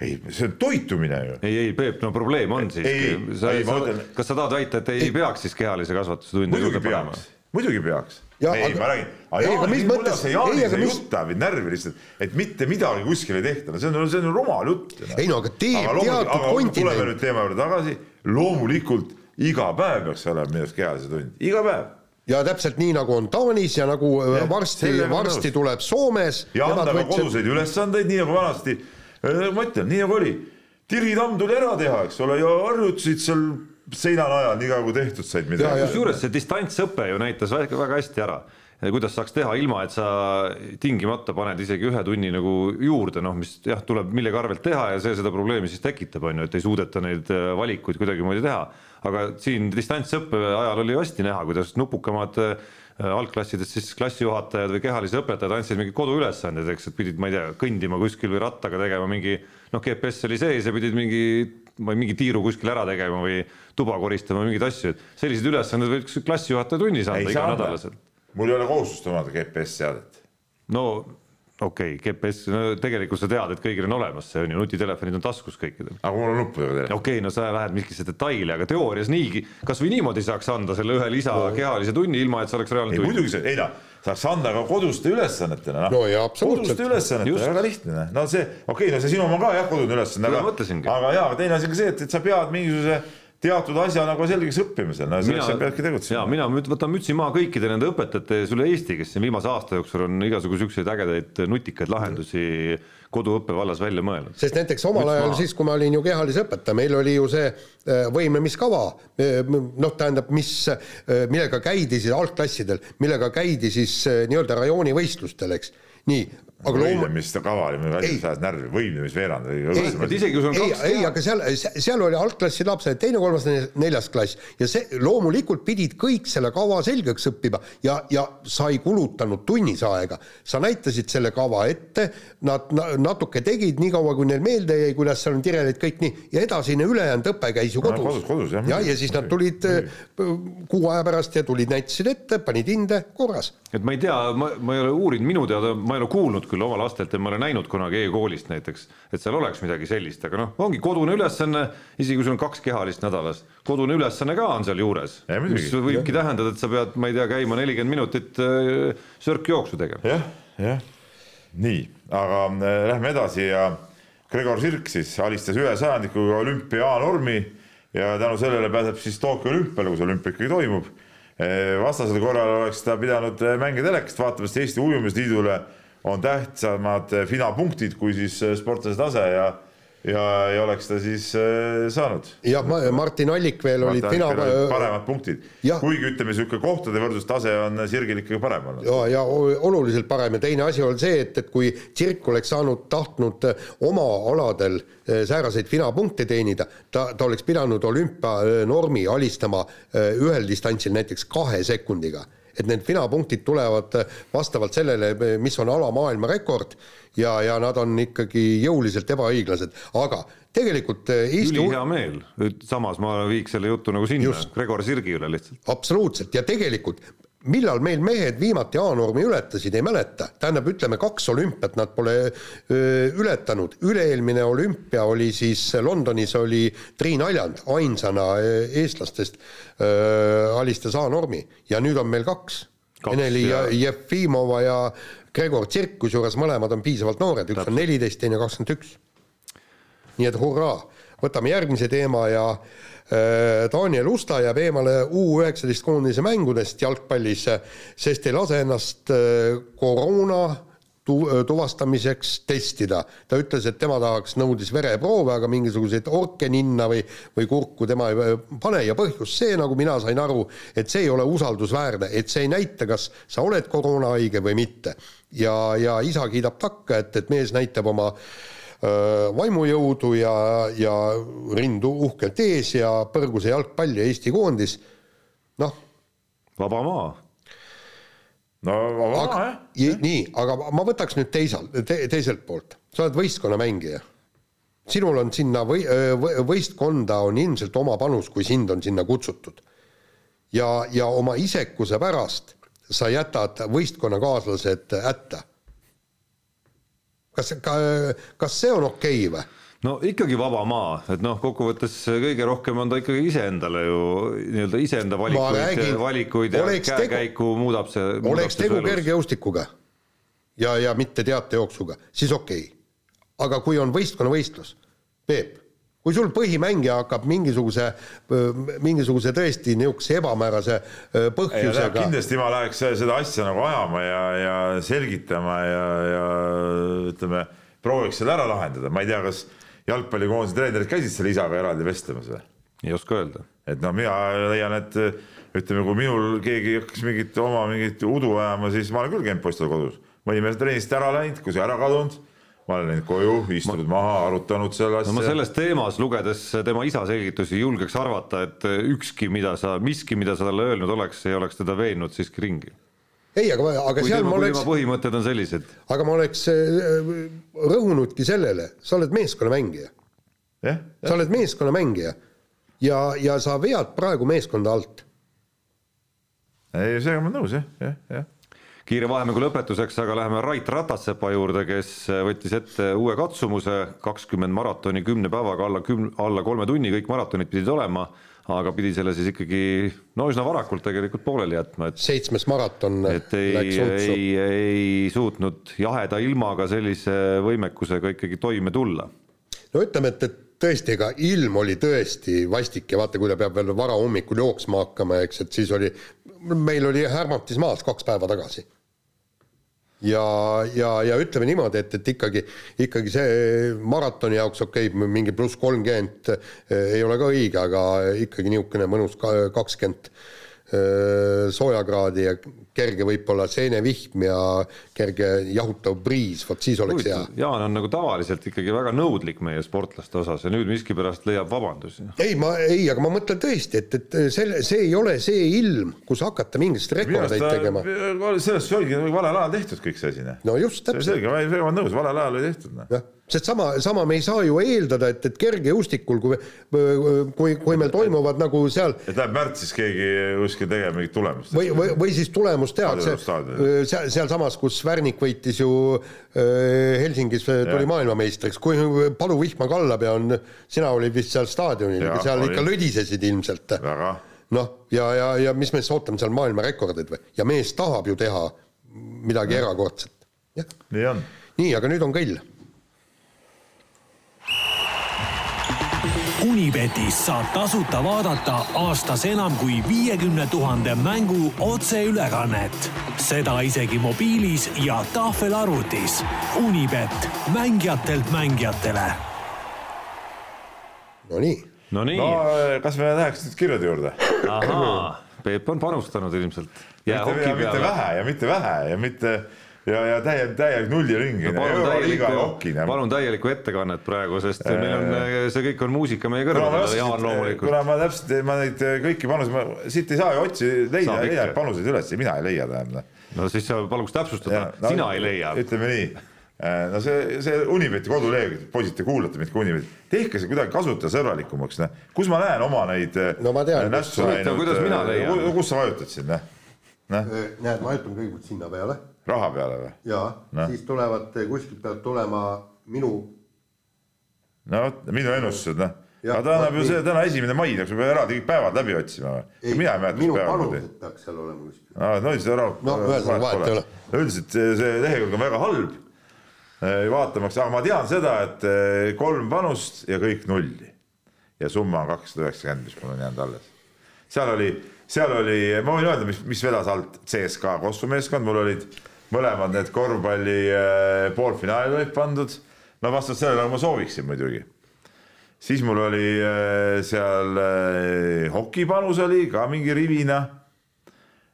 Ei, see on toitumine ju.
ei, ei Peep, no probleem on siiski. sa, sa,
mõtlen-
kas sa tahad väita, et ei, ei peaks siis kehalise kasvatuse tunde
muidugi
juurde panema?
peaks, muidugi peaks.
Ja,
ei
aga-
ma räägin,
ei, aga mis mõttes-
mõttes, see
ei,
Jaani
aga
see
mis-
jutt ajab mind närvi lihtsalt, et mitte midagi kuskil ei tehta, no see on, see on rumal jutt.
Ei no aga teeb teatud
aga
kontinent-
tuleme nüüd teema juurde tagasi, loomulikult iga päev peaks olema minu arust kehalise tund, iga päev.
ja täpselt nii, nagu on Taanis ja nagu ja,
Jah,
varsti, varsti tuleb Soomes.
ja anda ka koduseid ülesandeid, nii nagu vanasti, ma ütlen, nii nagu oli. Tiri tamm tuli ära teha, eks ole, ja harjutasid seal seina najal, nii kaua kui tehtud said
Ja,
midagi
ja-.
kusjuures see distantsõpe ju näitas väga, väga hästi ära, kuidas saaks teha ilma, et sa tingimata paned isegi ühe tunni nagu juurde, noh, mis jah, tuleb millegi arvelt teha ja see seda probleemi siis tekitab, on ju, et ei suudeta neid äh, valikuid kuidagimoodi teha. aga siin distantsõppe ajal oli hästi näha, kuidas nupukamad äh, algklassides siis klassijuhatajad või kehalise õpetajad andsid mingeid koduülesandeid, eks, et pidid, ma ei tea, kõndima kuskil või rattaga tegema mingi noh, GPS oli sees ja pidid mingi ma ei- mingi tiiru kuskil ära tegema või tuba koristama, mingeid asju, et selliseid ülesandeid võiks klassijuhataja tunnis anda iganädalaselt.,
mul ei ole kohustust omada GPS-seadet.
no okei okay,, GPS, no tegelikult sa tead, et kõigil on olemas, see on ju, nutitelefonid on taskus kõikidel.
aga mul on nuppudega telefon.
okei okay,, no sa lähed mingisse detaili, aga teoorias niigi, kasvõi niimoodi saaks anda selle ühe lisa kehalise tunni, ilma et see oleks reaalne
ei
tund.
muidugi see, ei noh, saaks anda ka koduste ülesannetena, noh
No absoluutselt.
koduste ülesannetena, väga lihtne, no see, okei okay,, no see sinu oma ka jah, kodune ülesanne, aga aga jaa, aga teine asi on ka see, et, et sa pead mingisuguse teatud asja nagu selgeks õppima seal, no selleks sa peadki
ja
tegutsema.
mina nüüd võtan mütsi maha kõikide nende õpetajate ees üle Eesti, kes siin viimase aasta jooksul on igasugu siukseid ägedaid nutikaid lahendusi koduõppe vallas välja mõelnud.
sest näiteks omal
Müts
ajal siis, kui ma olin ju kehalise õpetaja, meil oli ju see äh, võimlemiskava, noh, tähendab, mis, millega käidi siis algklassidel, millega käidi siis äh, nii-öelda rajoonivõistlustel, eks, nii, aga loomu-,
võimlemiskava oli mul
Ei.
asjas ajas närvi, võimlemisveerand
Ei,
et isegi kui sul on
ei,
kaks
ei, aga seal, seal oli algklassi lapsed, teine, kolmas, neljas klass ja see loomulikult pidid kõik selle kava selgeks õppima ja, ja sa ei kulutanud tunnis aega. sa näitasid selle kava ette, nad na, natuke tegid nii kaua, kui neil meelde jäi, kuidas seal on tirelid kõik nii ja edasine ülejäänud õpe käis ju
No,
kodus.
kodus- kodus, jah,
ja, ja siis nad tulid äh, kuu aja pärast ja tulid, näitasid ette, panid hinde, korras.
et ma ei tea, ma, ma ei ole uurinud, minu teada ma ei ole kuulnud küll oma lastelt ja ma ei ole näinud kunagi e-koolist näiteks, et seal oleks midagi sellist, aga noh, ongi kodune ülesanne, isegi kui sul on kaks kehalist nädalas, kodune ülesanne ka on seal juures,
Ja
mis võibki tähendada, et sa pead, ma ei tea, käima nelikümmend minutit äh, sörkjooksu tegema.
jah, jah, nii, aga äh, lähme edasi ja Gregor Sirk siis alistas ühe sajandikuga olümpia A-normi ja tänu sellele pääseb siis Tokyo olümpiale, kui see olümpia ikkagi toimub. vastasel korral oleks ta pidanud äh, mänge telekast vaatama, sest Eesti Ujumisliidule on tähtsamad äh, finaalpunktid kui siis äh, sportlase tase ja ja ei oleks ta siis äh, saanud.
ja ma, Martin Allik veel olid fina-,
paremad punktid,
Jah.
kuigi ütleme, niisugune kohtade võrdlustase on Sirgil ikkagi parem olnud.
ja, ja oluliselt parem ja teine asi on see, et, et kui Tsirk oleks saanud, tahtnud eh, oma aladel eh, sääraseid finapunkte teenida, ta, ta oleks pidanud olümpianormi alistama eh, ühel distantsil näiteks kahe sekundiga et need finapunktid tulevad eh, vastavalt sellele, mis on ala maailmarekord ja, ja nad on ikkagi jõuliselt ebaõiglased, aga tegelikult eh, Eesti
ülihea meel, samas ma viiks selle jutu nagu sinna Gregor Sirgi üle lihtsalt.
absoluutselt. Ja tegelikult millal meil mehed viimati A-normi ületasid, ei mäleta, tähendab, ütleme kaks olümpiat nad pole öö, ületanud, üle-eelmine olümpia oli siis Londonis oli Triin Aljand ainsana eestlastest öö, alistas A-normi. Ja nüüd on meil kaks,
Kaks,
Eneli ja
ja-
Jefimova ja Gregor Tsirk, kusjuures mõlemad on piisavalt noored, üks on neliteist, teine kakskümmend üks. Nii et hurraa, võtame järgmise teema ja äh, Daniel Usta jääb eemale U19 koondise mängudest jalgpallis, sest ei lase ennast äh, koroona tu- tuvastamiseks testida. ta ütles, et tema tahaks, nõudis vereproove, aga mingisuguseid orke ninna või, või kurku tema ei pane ja põhjus see, nagu mina sain aru, et see ei ole usaldusväärne, et see ei näita, kas sa oled koroonahaige või mitte. ja, ja isa kiidab takka, et, et mees näitab oma öö, vaimujõudu ja, ja rindu uhkelt ees ja põrgus ja jalgpall ja Eesti koondis, noh,
vaba maa
no vaba
aga
maa jah,
nii, aga ma võtaks nüüd teisalt te,, teiselt poolt, sa oled võistkonnamängija. sinul on sinna või, võistkonda on ilmselt oma panus, kui sind on sinna kutsutud. ja, ja oma isekuse pärast sa jätad võistkonnakaaslased hätta. kas, kas see on okei okay või?
no ikkagi vaba maa, et noh, kokkuvõttes kõige rohkem on ta ikkagi iseendale ju nii-öelda iseenda valikuid valikuid ja käekäiku muudab see.
oleks tegu. kergejõustikuga ja, ja mitte teatejooksuga, siis okei okay.. aga kui on võistkonnavõistlus, Peep, kui sul põhimängija hakkab mingisuguse, mingisuguse tõesti niisuguse ebamäärase põhjusega,
kindlasti ma läheks seda asja nagu ajama ja, ja selgitama ja, ja ütleme, prooviks selle ära lahendada, ma ei tea, kas jalgpallikoondise treenerid käisid selle isaga eraldi vestlemas või?
ei oska öelda.
et noh, mina leian, et ütleme, kui minul keegi hakkas mingit oma mingit udu ajama, siis ma olen küll käinud poistel kodus, mõni mees treenist ära läinud, kui see ära kadunud, ma olen läinud koju, istunud ma... maha, arutanud selle
no ma
asja.
selles teemas lugedes tema isa selgitusi julgeks arvata, et ükski, mida sa, miski, mida sa talle öelnud oleks, ei oleks teda veennud siiski ringi.
ei, aga, aga
kui
seal
tema,
ma
kui
oleks
põhimõtted on sellised,
aga ma oleks öö, rõhunudki sellele, sa oled meeskonnamängija,
jah,
sa oled meeskonnamängija ja, ja sa vead praegu meeskonda alt.
ei sellega ma olen nõus jah, jah, jah.
Kiire vahemängu lõpetuseks aga läheme Rait Ratassepa juurde, kes võttis ette uue katsumuse, kakskümmend maratoni kümne päevaga alla küm-, alla kolme tunni, kõik maratonid pidid olema, aga pidi selle siis ikkagi no üsna varakult tegelikult pooleli jätma, et
seitsmes maraton
et ei, ei, ei suutnud jaheda ilmaga sellise võimekusega ikkagi toime tulla.
no ütleme, et, et tõesti, ega ilm oli tõesti vastik ja vaata, kui ta peab veel varahommikul jooksma hakkama, eks, et siis oli, meil oli Härmatis maas kaks päeva tagasi. ja, ja, ja ütleme niimoodi, et, et ikkagi, ikkagi see maratoni jaoks okei okay,, mingi pluss kolmkümmend ei ole ka õige, aga ikkagi niisugune mõnus ka- kakskümmend öö, soojakraadi ja kerge võib-olla seenevihm ja kerge jahutav briis, vot siis oleks hea.
Jaan on nagu tavaliselt ikkagi väga nõudlik meie sportlaste osas ja nüüd miskipärast leiab vabandusi.
ei, ma ei, aga ma mõtlen tõesti, et, et selle, see ei ole see ilm, kus hakata
minu
rekordeid tegema.
sellest oligi valel ajal tehtud kõik see asi, noh.
no just, täpselt,
selge, ma olen nõus, valel ajal oli tehtud, noh.
sest sama, sama me ei saa ju eeldada, et, et kergejõustikul, kui, kui, kui meil toimuvad nagu seal
et läheb märtsis keegi kuskil tegema mingit tulemust.
või, või, või siis tulemus see
Staadion,,
seal, sealsamas, kus Värnik võitis ju Helsingis, tuli
Jah.
maailmameistriks, kui paluvihma kallab ja on, sina olid vist seal staadionil seal
olin.
ikka lõdisesid ilmselt noh, ja, ja, ja mis me siis ootame seal maailmarekordeid või, ja mees tahab ju teha midagi erakordset. jah,
nii on.
nii, aga nüüd on kõll.
Unibetis saab tasuta vaadata aastas enam kui viiekümne tuhande mängu otseülekannet. seda isegi mobiilis ja tahvelarvutis. Unibet, mängijatelt mängijatele
Nonii,
Nonii
no eh, kas me läheks nüüd kirjade juurde?
ahaa, Peep on panustanud ilmselt.
mitte
peale.
vähe ja mitte vähe ja mitte ja, ja täie, täielik nulliring
No, palun palun täielikku ettekannet praegu, sest meil on, see kõik on muusika meie kõrvadele, Jaan loomulikult.
kuna ma täpselt, ma neid kõiki panuseid, ma siit ei saa ju otsi leida,
ikka.
panuseid üles, mina ei leia tähendab.
no siis sa paluks täpsustada, sina ei leia.
ütleme nii, no see, see Unibeti kodulehekülg, poisid, te kuulate mind ka Unibeti, tehke see kuidagi kasutajasõbralikumaks, noh. kus ma näen oma neid äh,
No ma tean,
nässu
huvitav, kuidas mina leian?
kus sa vajutad siin, noh, noh,
näed, ma vajutan kõigepealt sinna peale
raha peale või?
ja
Noh.
siis tulevad, kuskilt peavad tulema minu
no vot, minu ennustused, noh. Aga ta annab ju see täna esimene mai, läks juba eraldi kõik päevad läbi otsima või? mina ei mäleta,
minu
mis päeval oli.
panused peaks seal olema kuskil.
aa, no siis ära.
No ühesõnaga, vahet ei ole.
üldiselt see- see lehekülg on väga halb. vaatamaks, aga ma tean seda, et eh, kolm panust ja kõik nulli. ja summa on kakssada üheksakümmend, mis mul on jäänud alles. seal oli, seal oli, ma võin öelda, mis, mis vedas alt CSKA Kossu meeskond, mul olid mõlemad need korvpalli eh, poolfinaali olid pandud. no vastavalt sellele, nagu ma sooviksin muidugi siis mul oli äh, seal äh, hokipanus oli ka mingi rivina.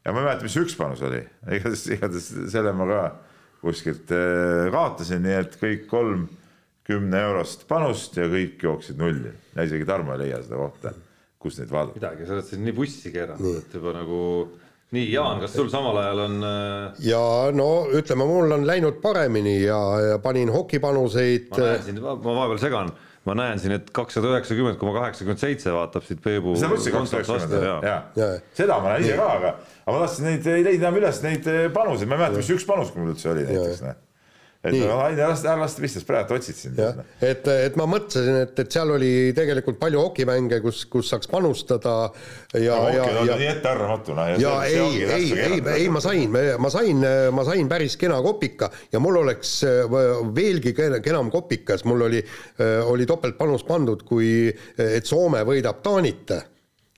ja ma ei mäleta, mis üks panus oli, igatahes, igatahes selle ma ka kuskilt äh, kaotasin, nii et kõik kolm kümne eurost panust ja kõik jooksid nulli. ja isegi Tarmo ei leia seda kohta, kus neid vaadata.
midagi, sa oled siin nii bussi keeranud, et juba nagu nii Jaan, kas sul samal ajal on äh,
ja no ütleme, mul on läinud paremini ja, ja panin hokipanuseid.
ma näen siin, ma vahepeal segan, ma näen siin, et kakssada üheksakümmend koma kaheksakümmend seitse vaatab siit Peebu
seda ma näen ise ka, aga, aga ma tahtsin neid, ei leidnud enam üles neid eh, panuseid, ma ei mäleta, mis üks panus mul üldse oli näiteks. Et
Nii.
no, Aine, ära lasta pistas, praegu otsid
jah, et, et ma mõtlesin, et, et seal oli tegelikult palju hokimänge, kus, kus saaks panustada ja, ja,
okei,
ja
no nii ettearvamatu, noh.
ja ei, ei, ei, ei, ma sain, ma sain, ma sain päris kena kopika ja mul oleks äh, veelgi ke- kenam kopikas, mul oli, oli topeltpanus pandud, kui, et Soome võidab Taanit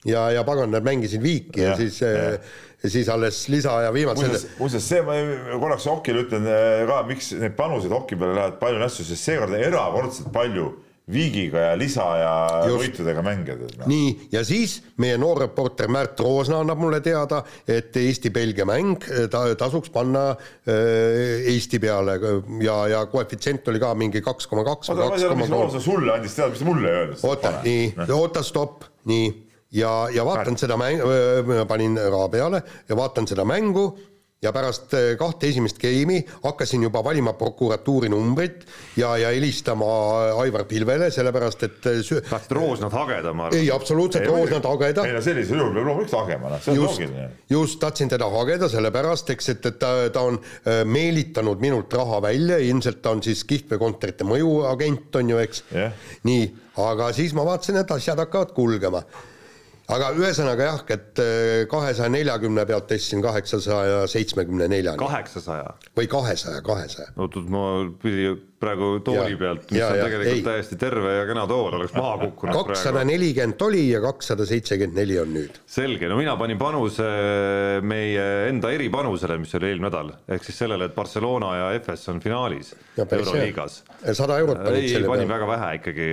ja, ja pagan, nad mängisid viiki ja,
Jah,
ja siis, siis alles lisaaja viimased
muuseas, muuseas see ma korraks hokile ütlen eh, ka, miks need panused hoki peale lähevad palju nässu, sest seekord erakordselt palju viigiga ja lisa ja võitudega mänge.
nii, ja siis meie noor reporter Märt Roosna annab mulle teada, et Eesti-Belgia mäng ta, tasuks panna äh, Eesti peale. Ja, ja koefitsient oli ka mingi kaks koma kaks
oota, ma ei tea, mis Roosa sulle andis teada, mis ta mulle ei öelnud.
oota, nii, oota, stopp, nii, ja, ja vaatan seda mängu, panin raha peale ja vaatan seda mängu ja pärast äh, kahte esimest geimi hakkasin juba valima prokuratuuri numbrit ja, ja helistama Aivar Pilvele, sellepärast et äh, sü-
tahtsid Roosnat hageda, ma
ei,
arvan.
absoluutselt Roosnat hageda
ei no sellisel juhul peab loomulikult hagema, noh, see on
just
loogiline.,
just tahtsin teda hageda sellepärast, eks, et, et ta, ta on äh, meelitanud minult raha välja, ilmselt ta on siis kihlveokontorite mõjuagent on ju, eks
Jah.
nii, aga siis ma vaatasin, et asjad hakkavad kulgema. Aga ühesõnaga jah, et kahesaja neljakümne pealt tõstsin kaheksasaja seitsmekümne neljani
kaheksasaja.
või kahesaja, kahesaja.
oot-oot, ma pidin praegu tooli
Ja.
pealt, mis
Ja,
on
ja,
tegelikult
ei.
täiesti terve ja kena tool, oleks maha kukkunud
kakssada nelikümmend oli ja kakssada seitsekümmend neli on nüüd.
selge, no mina panin panuse meie enda eripanusele, mis oli eelmine nädal, ehk siis sellele, et Barcelona ja FS on finaalis. Euroliigas.
sada eurot panid
ei,
selle
panin
peale.
väga vähe ikkagi,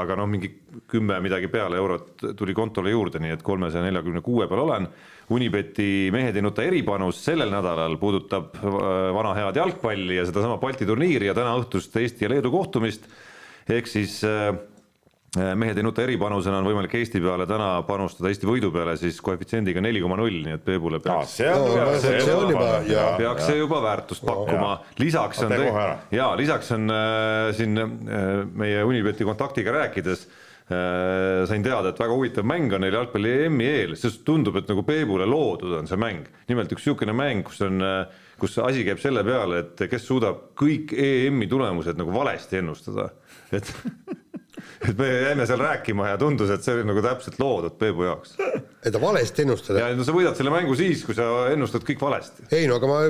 aga noh, mingi kümme midagi peale eurot tuli kontole juurde, nii et kolmesaja neljakümne kuue peal olen. Unibeti mehed ei nuta eripanus sellel nädalal puudutab äh, vana head jalgpalli ja sedasama Balti turniiri ja täna õhtust Eesti ja Leedu kohtumist. ehk siis äh, mehed ei nuta eripanusena on võimalik Eesti peale täna panustada Eesti võidu peale siis koefitsiendiga neli koma null, nii et Peebule peaks
see on
No,
juba,
see- see on juba- jaa.
peaks see juba väärtust pakkuma, lisaks on ja lisaks on äh, siin äh, meie Unibeti kontaktiga rääkides äh, sain teada, et väga huvitav mäng on neil jalgpalli EM-i eel, sest tundub, et nagu Peebule loodud on see mäng. nimelt üks niisugune mäng, kus on, kus asi käib selle peale, et kes suudab kõik EM-i tulemused nagu valesti ennustada, et et me jäime seal rääkima ja tundus, et see oli nagu täpselt loodud Peebu jaoks.
et valesti ennustada.
ja no sa võidad selle mängu siis, kui sa ennustad kõik valesti.
ei no aga ma,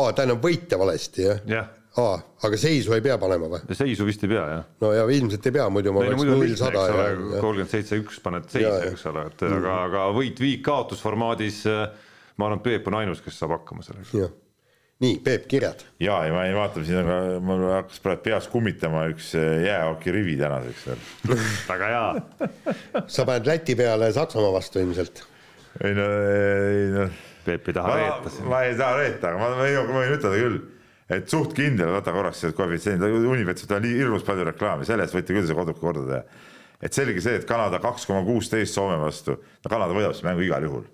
aa, tähendab võitja valesti jah
jah,
aa, aga seisu ei pea panema või?
seisu vist ei pea jah
no ja ilmselt ei pea, muidu ma
ei
oleks null sada ja, ja
kolmkümmend seitse, üks paned
Ja, ja.
eks ole, et aga, aga võit-viik kaotusformaadis äh, ma arvan, et Peep on ainus, kes saab hakkama sellega.
nii, Peep, kirjad.
ja, ja ma ei vaata, siin on ka, mul hakkas praegu peas kummitama üks eh, jäähokirivi tänaseks veel.
väga hea.
sa paned Läti peale Saksamaa vastu ilmselt.
ei no, ei no.
Peep ei taha reeta siin.
ma ei taha reeta, aga ma, ma, ma, ma võin ütelda küll, et suht kindel, võta korraks see koefitsient, Unibetsit on hirmus palju reklaami, selle eest võite küll see koduka korda teha. et selge see, et Kanada kaks koma kuusteist Soome vastu, no Kanada võidab selle mängu igal juhul.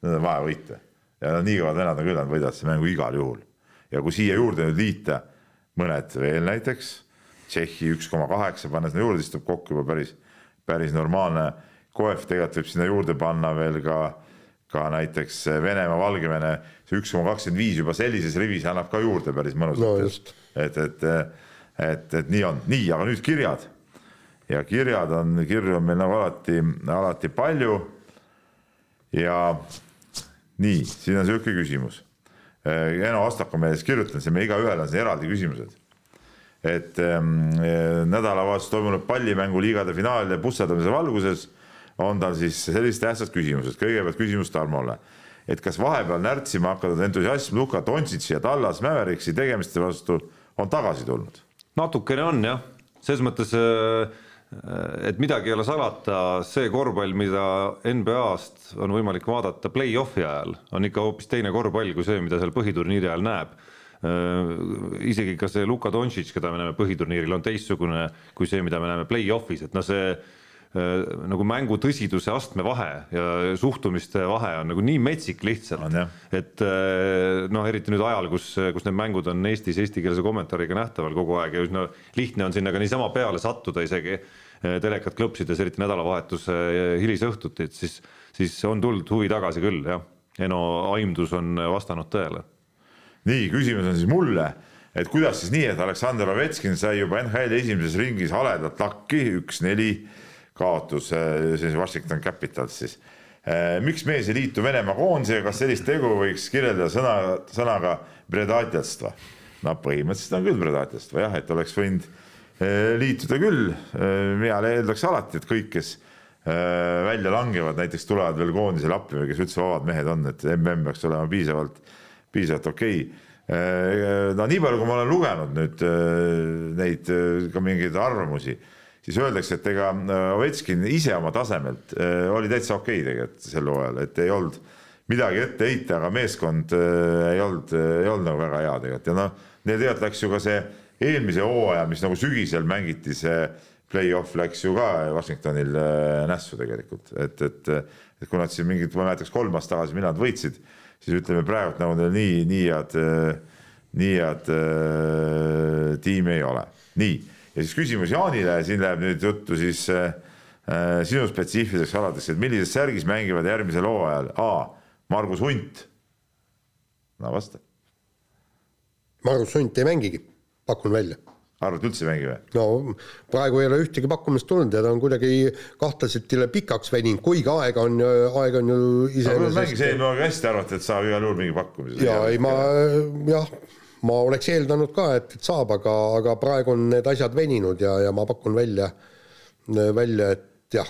Need on vaja võita ja nad nii kõvad vennad on küll, nad võidavad selle mängu igal juhul. Ja kui siia juurde nüüd liita mõned veel näiteks, Tšehhi üks koma kaheksa, panna sinna juurde, siis tuleb kokku juba päris, päris normaalne koef, tegelikult võib sinna juurde panna veel ka ka näiteks Venemaa, Valgevene, see üks koma kakskümmend viis juba sellises rivis annab ka juurde päris mõnusalt
No
et, et, et, et nii on, nii, aga nüüd kirjad. ja kirjad on, kirju on meil nagu alati, alati palju. ja nii, siin on sihuke küsimus. Eno Astak on meile siis kirjutanud, see me igaühel on siin eraldi küsimused. et ähm, nädalavahetusel toimunud pallimänguliigade finaalide pusserdamise valguses on tal siis sellised tähtsad küsimused, kõigepealt küsimus Tarmole, et kas vahepeal närtsima hakatud entusiasm Luka Dontšitši ja Tallas Mäveriksi tegemiste vastu on tagasi tulnud?
natukene on jah, selles mõttes, et midagi ei ole salata, see korvpall, mida NBA-st on võimalik vaadata play-off'i ajal, on ikka hoopis teine korvpall kui see, mida seal põhiturniiri ajal näeb. isegi ka see Luka Dontšitš, keda me näeme põhiturniiril, on teistsugune kui see, mida me näeme play-off'is, et noh, see nagu mängu tõsiduse astme vahe ja suhtumiste vahe on nagu nii metsik lihtsalt, et noh, eriti nüüd ajal, kus, kus need mängud on Eestis eestikeelse kommentaariga nähtaval kogu aeg ja üsna lihtne on sinna ka niisama peale sattuda isegi telekat klõpsides, eriti nädalavahetuse hilisõhtuti, et siis, siis on tulnud huvi tagasi küll, jah. Eno aimdus on vastanud tõele.
nii, küsimus on siis mulle, et kuidas siis nii, et Aleksandr Ovetskin sai juba NHL esimeses ringis haledat lakki, üks-neli kaotus, siis Washington Capitals siis. miks mees ei liitu Venemaa koondisega, kas sellist tegu võiks kirjeldada sõna, sõnaga predatjatstva? no põhimõtteliselt on küll predatjatstva jah, et oleks võinud Eh, liituda küll, mina eeldaks alati, et kõik, kes välja langevad, näiteks tulevad veel koondisele appi või kes üldse vabad mehed on, et mm peaks olema piisavalt, piisavalt okei okay. no nii palju, kui ma olen lugenud nüüd neid ka mingeid arvamusi, siis öeldakse, et ega Ovetskin ise oma tasemelt oli täitsa okei okay tegelikult sel hooajal, et ei olnud midagi ette heita, aga meeskond ei olnud, ei olnud nagu väga hea tegelikult. Ja noh, neil tegelikult läks ju ka see eelmise hooaja, mis nagu sügisel mängiti, see play-off läks ju ka Washingtonil äh, nässu tegelikult, et, et, et kui nad siin mingid, ma mäletaks kolm aastat tagasi, millal nad võitsid, siis ütleme praegult nagu neil nii, nii head, äh, nii head äh, tiimi ei ole. nii, ja siis küsimus Jaanile, siin läheb nüüd juttu siis äh, sinu spetsiifiliseks aladeks, et millises särgis mängivad järgmisel hooajal A Margus Hunt? no vasta.
Margus Hunt ei mängigi pakun välja.
arvad üldse ei mängi või?
no praegu ei ole ühtegi pakkumist tulnud ja ta on kuidagi kahtlaselt pikaks veninud, kuigi aega on, aega on ju
iseenesest. mängis eelmine aeg hästi, arvate, et saab igal juhul mingi pakkumise?
ja ei, ma jah, ma oleks eeldanud ka, et, et saab, aga, aga praegu on need asjad veninud ja, ja ma pakun välja, välja, et jah,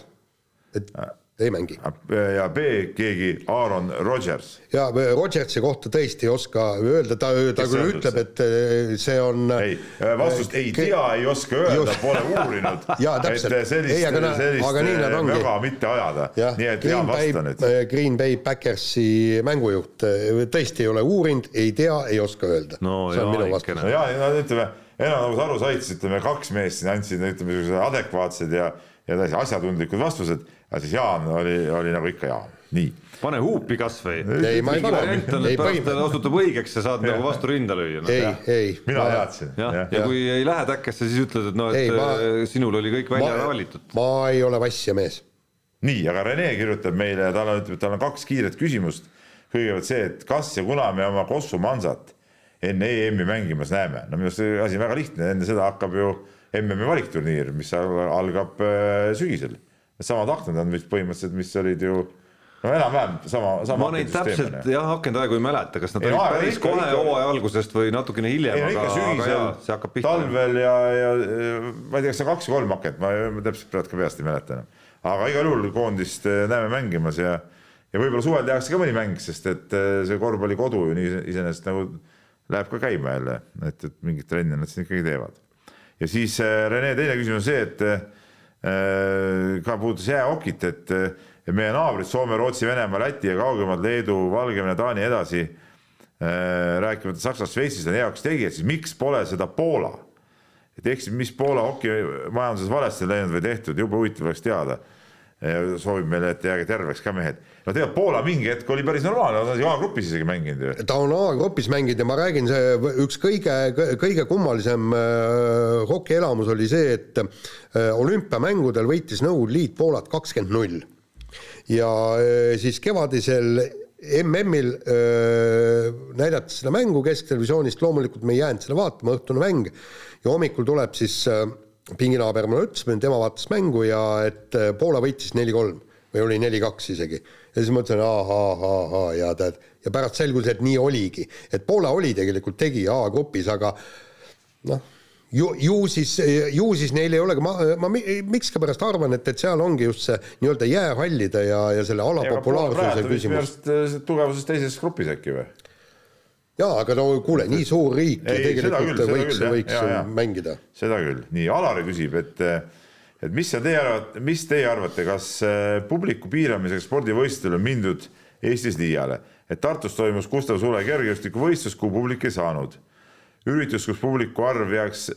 et ei mängi.
ja B keegi Aaron Rodgers.
ja Rodgersi kohta tõesti ei oska öelda, ta, ta Kes küll ütleb, et eh, see on.
ei, vastust ei tea, ei oska öelda, pole uurinud. et sellist, sellist väga mitte ajada. nii et hea vasta nüüd.
Green Bay Packersi mängujuht tõesti ei ole uurinud, ei tea, ei oska öelda.
no see on minu vastus.
ja, no ütleme, enam nagu sa aru said, siis ütleme kaks meest siin andsid, ütleme adekvaatsed ja, ja täiesti asjatundlikud vastused aga siis Jaan oli, oli nagu ikka Jaan, nii.
pane huupi kasvõi.
ei, ma ei pane.
variant on, et pärast ta osutub õigeks ja saad ja. nagu vastu rinda lüüa
no.. ei, ei.
mina teadsin.
ja, ja., ja kui ei lähe täkkesse, siis ütled, et noh, et ei, ma... sinul oli kõik välja valitud.
ma ei ole vassja mees.
nii, aga Rene kirjutab meile, tal on, ütleb, et tal on kaks kiiret küsimust. kõigepealt see, et kas ja kuna me oma Kossu Mansat enne EM-i mängimas näeme, no minu arust see asi on väga lihtne, enne seda hakkab ju MM-i valikturniir, mis algab äh, sügisel needsamad aknad on vist põhimõtteliselt, mis olid ju no enam-vähem sama, sama.
ma neid täpselt jah, akendaegu ei mäleta, kas nad ei, olid päris kohe hooaja algusest või natukene hiljem, aga, aga jaa, see hakkab pihta.
talvel ja, ja ma ei tea, kas see on kaks või kolm akent, ma täpselt praegu ka peast ei mäleta enam. aga igal juhul koondist eh, näeme mängimas ja, ja võib-olla suvel tehakse ka mõni mäng, sest et eh, see korvpallikodu ju nii iseenesest nagu läheb ka käima jälle, et, et mingit trenni nad siin ikkagi teevad. ja siis eh, Rene teine küsimus on see, et ka puudutas jäähokit, et meie naabrid Soome, Rootsi, Venemaa, Läti ja kaugemad Leedu, Valgevene, Taani edasi, äh, rääkimata Saksast, Šveitsist on heaks tegijad, siis miks pole seda Poola? et siis, mis Poola hokimajanduses valesti läinud või tehtud, jube huvitav oleks teada soovib meile, et jääge terveks ka mehed. no tegelikult Poola mingi hetk oli päris normaalne, ta on A-grupis isegi mänginud ju.
ta on A-grupis mänginud ja ma räägin, see üks kõige, kõige kummalisem äh, hokielamus oli see, et äh, olümpiamängudel võitis Nõukogude Liit Poolat kakskümmend null. ja äh, siis kevadisel MM-il näidati seda mängu Kesktelevisioonist, loomulikult me ei jäänud seda vaatama, õhtune mäng, ja hommikul tuleb siis äh, pinginaaber mulle ütles, tema vaatas mängu ja et äh, Poola võitis neli-kolm või oli neli-kaks isegi. ja siis mõtlesin ahaa, ja tead, ja pärast selgus, et nii oligi, et Poola oli tegelikult tegija A-grupis, aga noh, ju, ju siis, ju siis neil ei olegi, ma, ma miskipärast arvan, et, et seal ongi just see nii-öelda jäähallide ja, ja selle ala populaarsuse küsimus.
Äh, tugevuses teises grupis äkki või?
Jaa, aga no kuule, nii suur riik ei, ja tegelikult küll, võiks, võiks ja, ja. mängida.
seda küll, nii Alari küsib, et et mis sa teie arvate, mis teie arvate, kas äh, publiku piiramiseks spordivõistlustel on mindud Eestis liiale, et Tartus toimus Gustav Sule kergejõustikuvõistlus, kuhu publik ei saanud. üritus, kus publiku arv jääks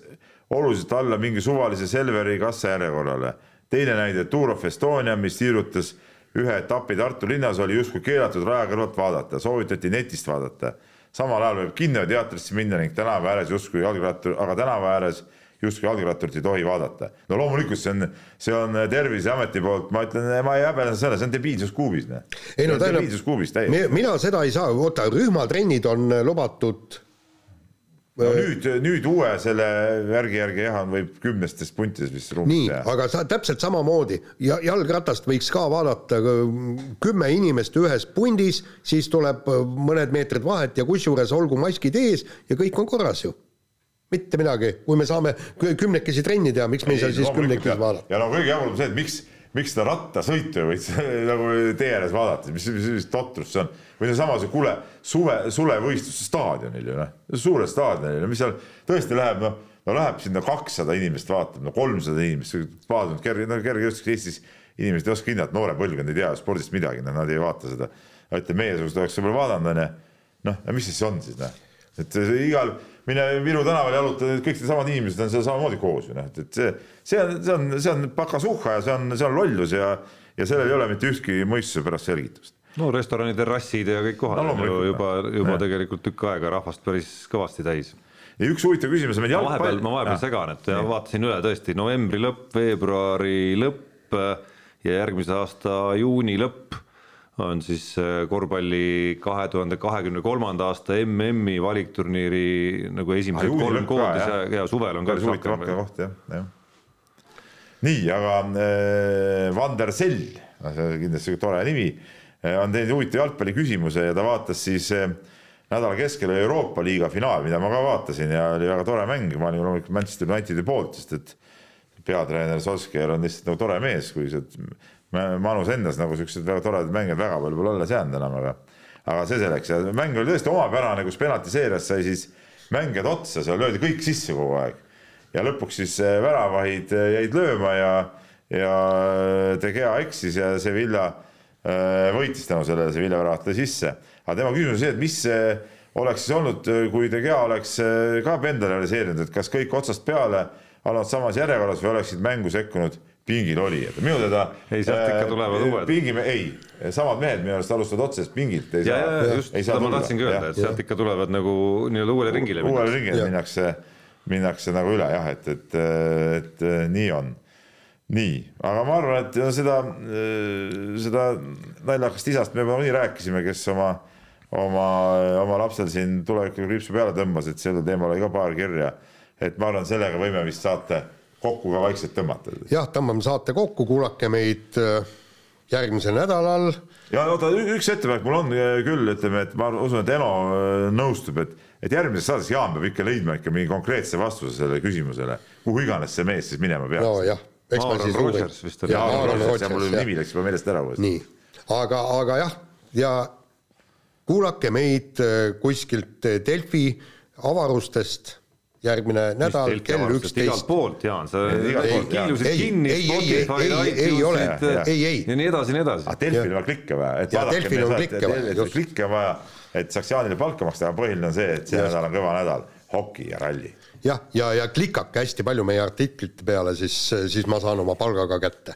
oluliselt alla mingi suvalise Selveri kassajärjekorrale. teine näide Tour of Estonia, mis tiirutas ühe etapi Tartu linnas, oli justkui keelatud raja kõrvalt vaadata, soovitati netist vaadata. Samal ajal võib kinno teatrisse minna ning tänava ääres justkui jalgrattur, aga tänava ääres justkui jalgratturit ei tohi vaadata. no loomulikult see on, see on Terviseameti poolt, ma ütlen, ma ei häbene seda, see on debiilsuskuubis.
ei no tähendab, mina seda ei saa, oota, rühmatrennid on lubatud
no nüüd, nüüd uue selle värgi järgi jah, võib kümnestes puntides vist
ruumis nii, aga sa täpselt samamoodi ja jalgratast võiks ka vaadata kümme inimest ühes pundis, siis tuleb mõned meetrid vahet ja kusjuures olgu maskid ees ja kõik on korras ju. Mitte midagi, kui me saame kümnekesi trenni teha, miks me ei saa siis kümnekesi vaadata?
ja no kõige jaburam see, et miks miks seda rattasõitu võiks nagu tee ääres vaadata, mis, mis, mis totrus see on. või seesama see, kuule, suve, suvevõistluse staadionil ju noh, suurel staadionil, mis seal tõesti läheb, noh, no läheb sinna kakssada inimest vaatama, no kolmsada inimest, paadunud kerge, no kergejõustik Eestis inimesed ei oska hinnata, noore põlvkond ei tea spordist midagi, noh, nad ei vaata seda. ütleme, meiesugused oleks võib-olla vaadanud, onju. noh, mis siis on siis, noh, et igal mine Viru tänaval jaluta, kõik needsamad inimesed on seal samamoodi koos ju noh, et, et see, see on, see on, see on pakasuhha ja see on, see on lollus ja, ja sellel ei ole mitte ühtki mõistuse pärast selgitust.
no restorani terrassid ja kõik kohad no, on ju juba, juba ja. tegelikult tükk aega rahvast päris kõvasti täis.
ja üks huvitav küsimus on meil
jalgpall. vahepeal, ma vahepeal segan, et ja. vaatasin üle tõesti novembri lõpp, veebruari lõpp ja järgmise aasta juuni lõpp on siis äh, korvpalli kahe tuhande kahekümne kolmanda aasta MM-i valikturniiri nagu esimesed ah, kolm koondis ja, ja suvel on ka
üks rohkem. koht jah, jah. nii, aga äh, Vander Sell, see on kindlasti tore nimi, äh, on teinud huvitava jalgpalliküsimuse ja ta vaatas siis äh, nädala keskel Euroopa liiga finaal, mida ma ka vaatasin ja oli väga tore mäng, ma olin loomulikult Manchester Unitedi poolt, sest et peatreener Solskjaer on lihtsalt nagu tore mees, kui see Manus endas nagu siuksed väga toredad mängijad väga palju pole alles jäänud enam, aga aga see selleks ja mäng oli tõesti omapärane, kus penaltiseerias sai siis mängijad otsa, seal löödi kõik sisse kogu aeg. ja lõpuks siis eh, väravahid eh, jäid lööma ja, ja De Gea eksis ja Sevilla eh, võitis tänu sellele, Sevilla väravat lõi sisse. aga tema küsimus on see, et mis oleks siis olnud, kui De Gea oleks ka enda realiseerinud, et kas kõik otsast peale olnud samas järjekorras või oleksid mängu sekkunud pingil olijad, minu teada.
ei, sealt ikka tulevad äh, uued.
pingi, ei, samad mehed minu arust alustavad otsesest pingilt.
ja, ja just seda ma tahtsingi öelda, et sealt ikka tulevad nagu nii-öelda uuele ringile.
uuele ringile minnakse, minnakse nagu üle jah, et, et, et, et nii on. nii, aga ma arvan, et seda, seda naljakast isast me juba nii rääkisime, kes oma, oma, oma lapsel siin tulevikul kriipsu peale tõmbas, et sellel teemal oli ka paar kirja. et ma arvan, sellega võime vist saate kokku ka vaikselt tõmmata.
jah, tõmbame saate kokku, kuulake meid äh, järgmisel nädalal.
ja oota, üks ettepanek mul on äh, küll, ütleme, et ma usun, et Eno äh, nõustub, et, et järgmises saates Jaan peab ikka leidma ikka mingi konkreetse vastuse sellele küsimusele, kuhu iganes see mees siis minema peaks.
nojah, eks ma siis uurin.
ja Aaron Rodgers, mul nimi läks juba meelest ära uuesti.
nii, aga, aga jah, ja kuulake meid kuskilt Delfi avarustest järgmine nädal kell üksteist.
igalt poolt, Jaan, sa
kiilusid kinni Spotify, iTunesid
ja nii edasi, nii edasi.
Delfil on vaja klikke vaja.
klikke vaja.
klikke on vaja, et saaks Jaanile palka maksta, aga põhiline on see, et see nädal on kõva nädal, hoki ja ralli.
jah, ja, ja, ja klikake hästi palju meie artiklite peale, siis, siis ma saan oma palga ka kätte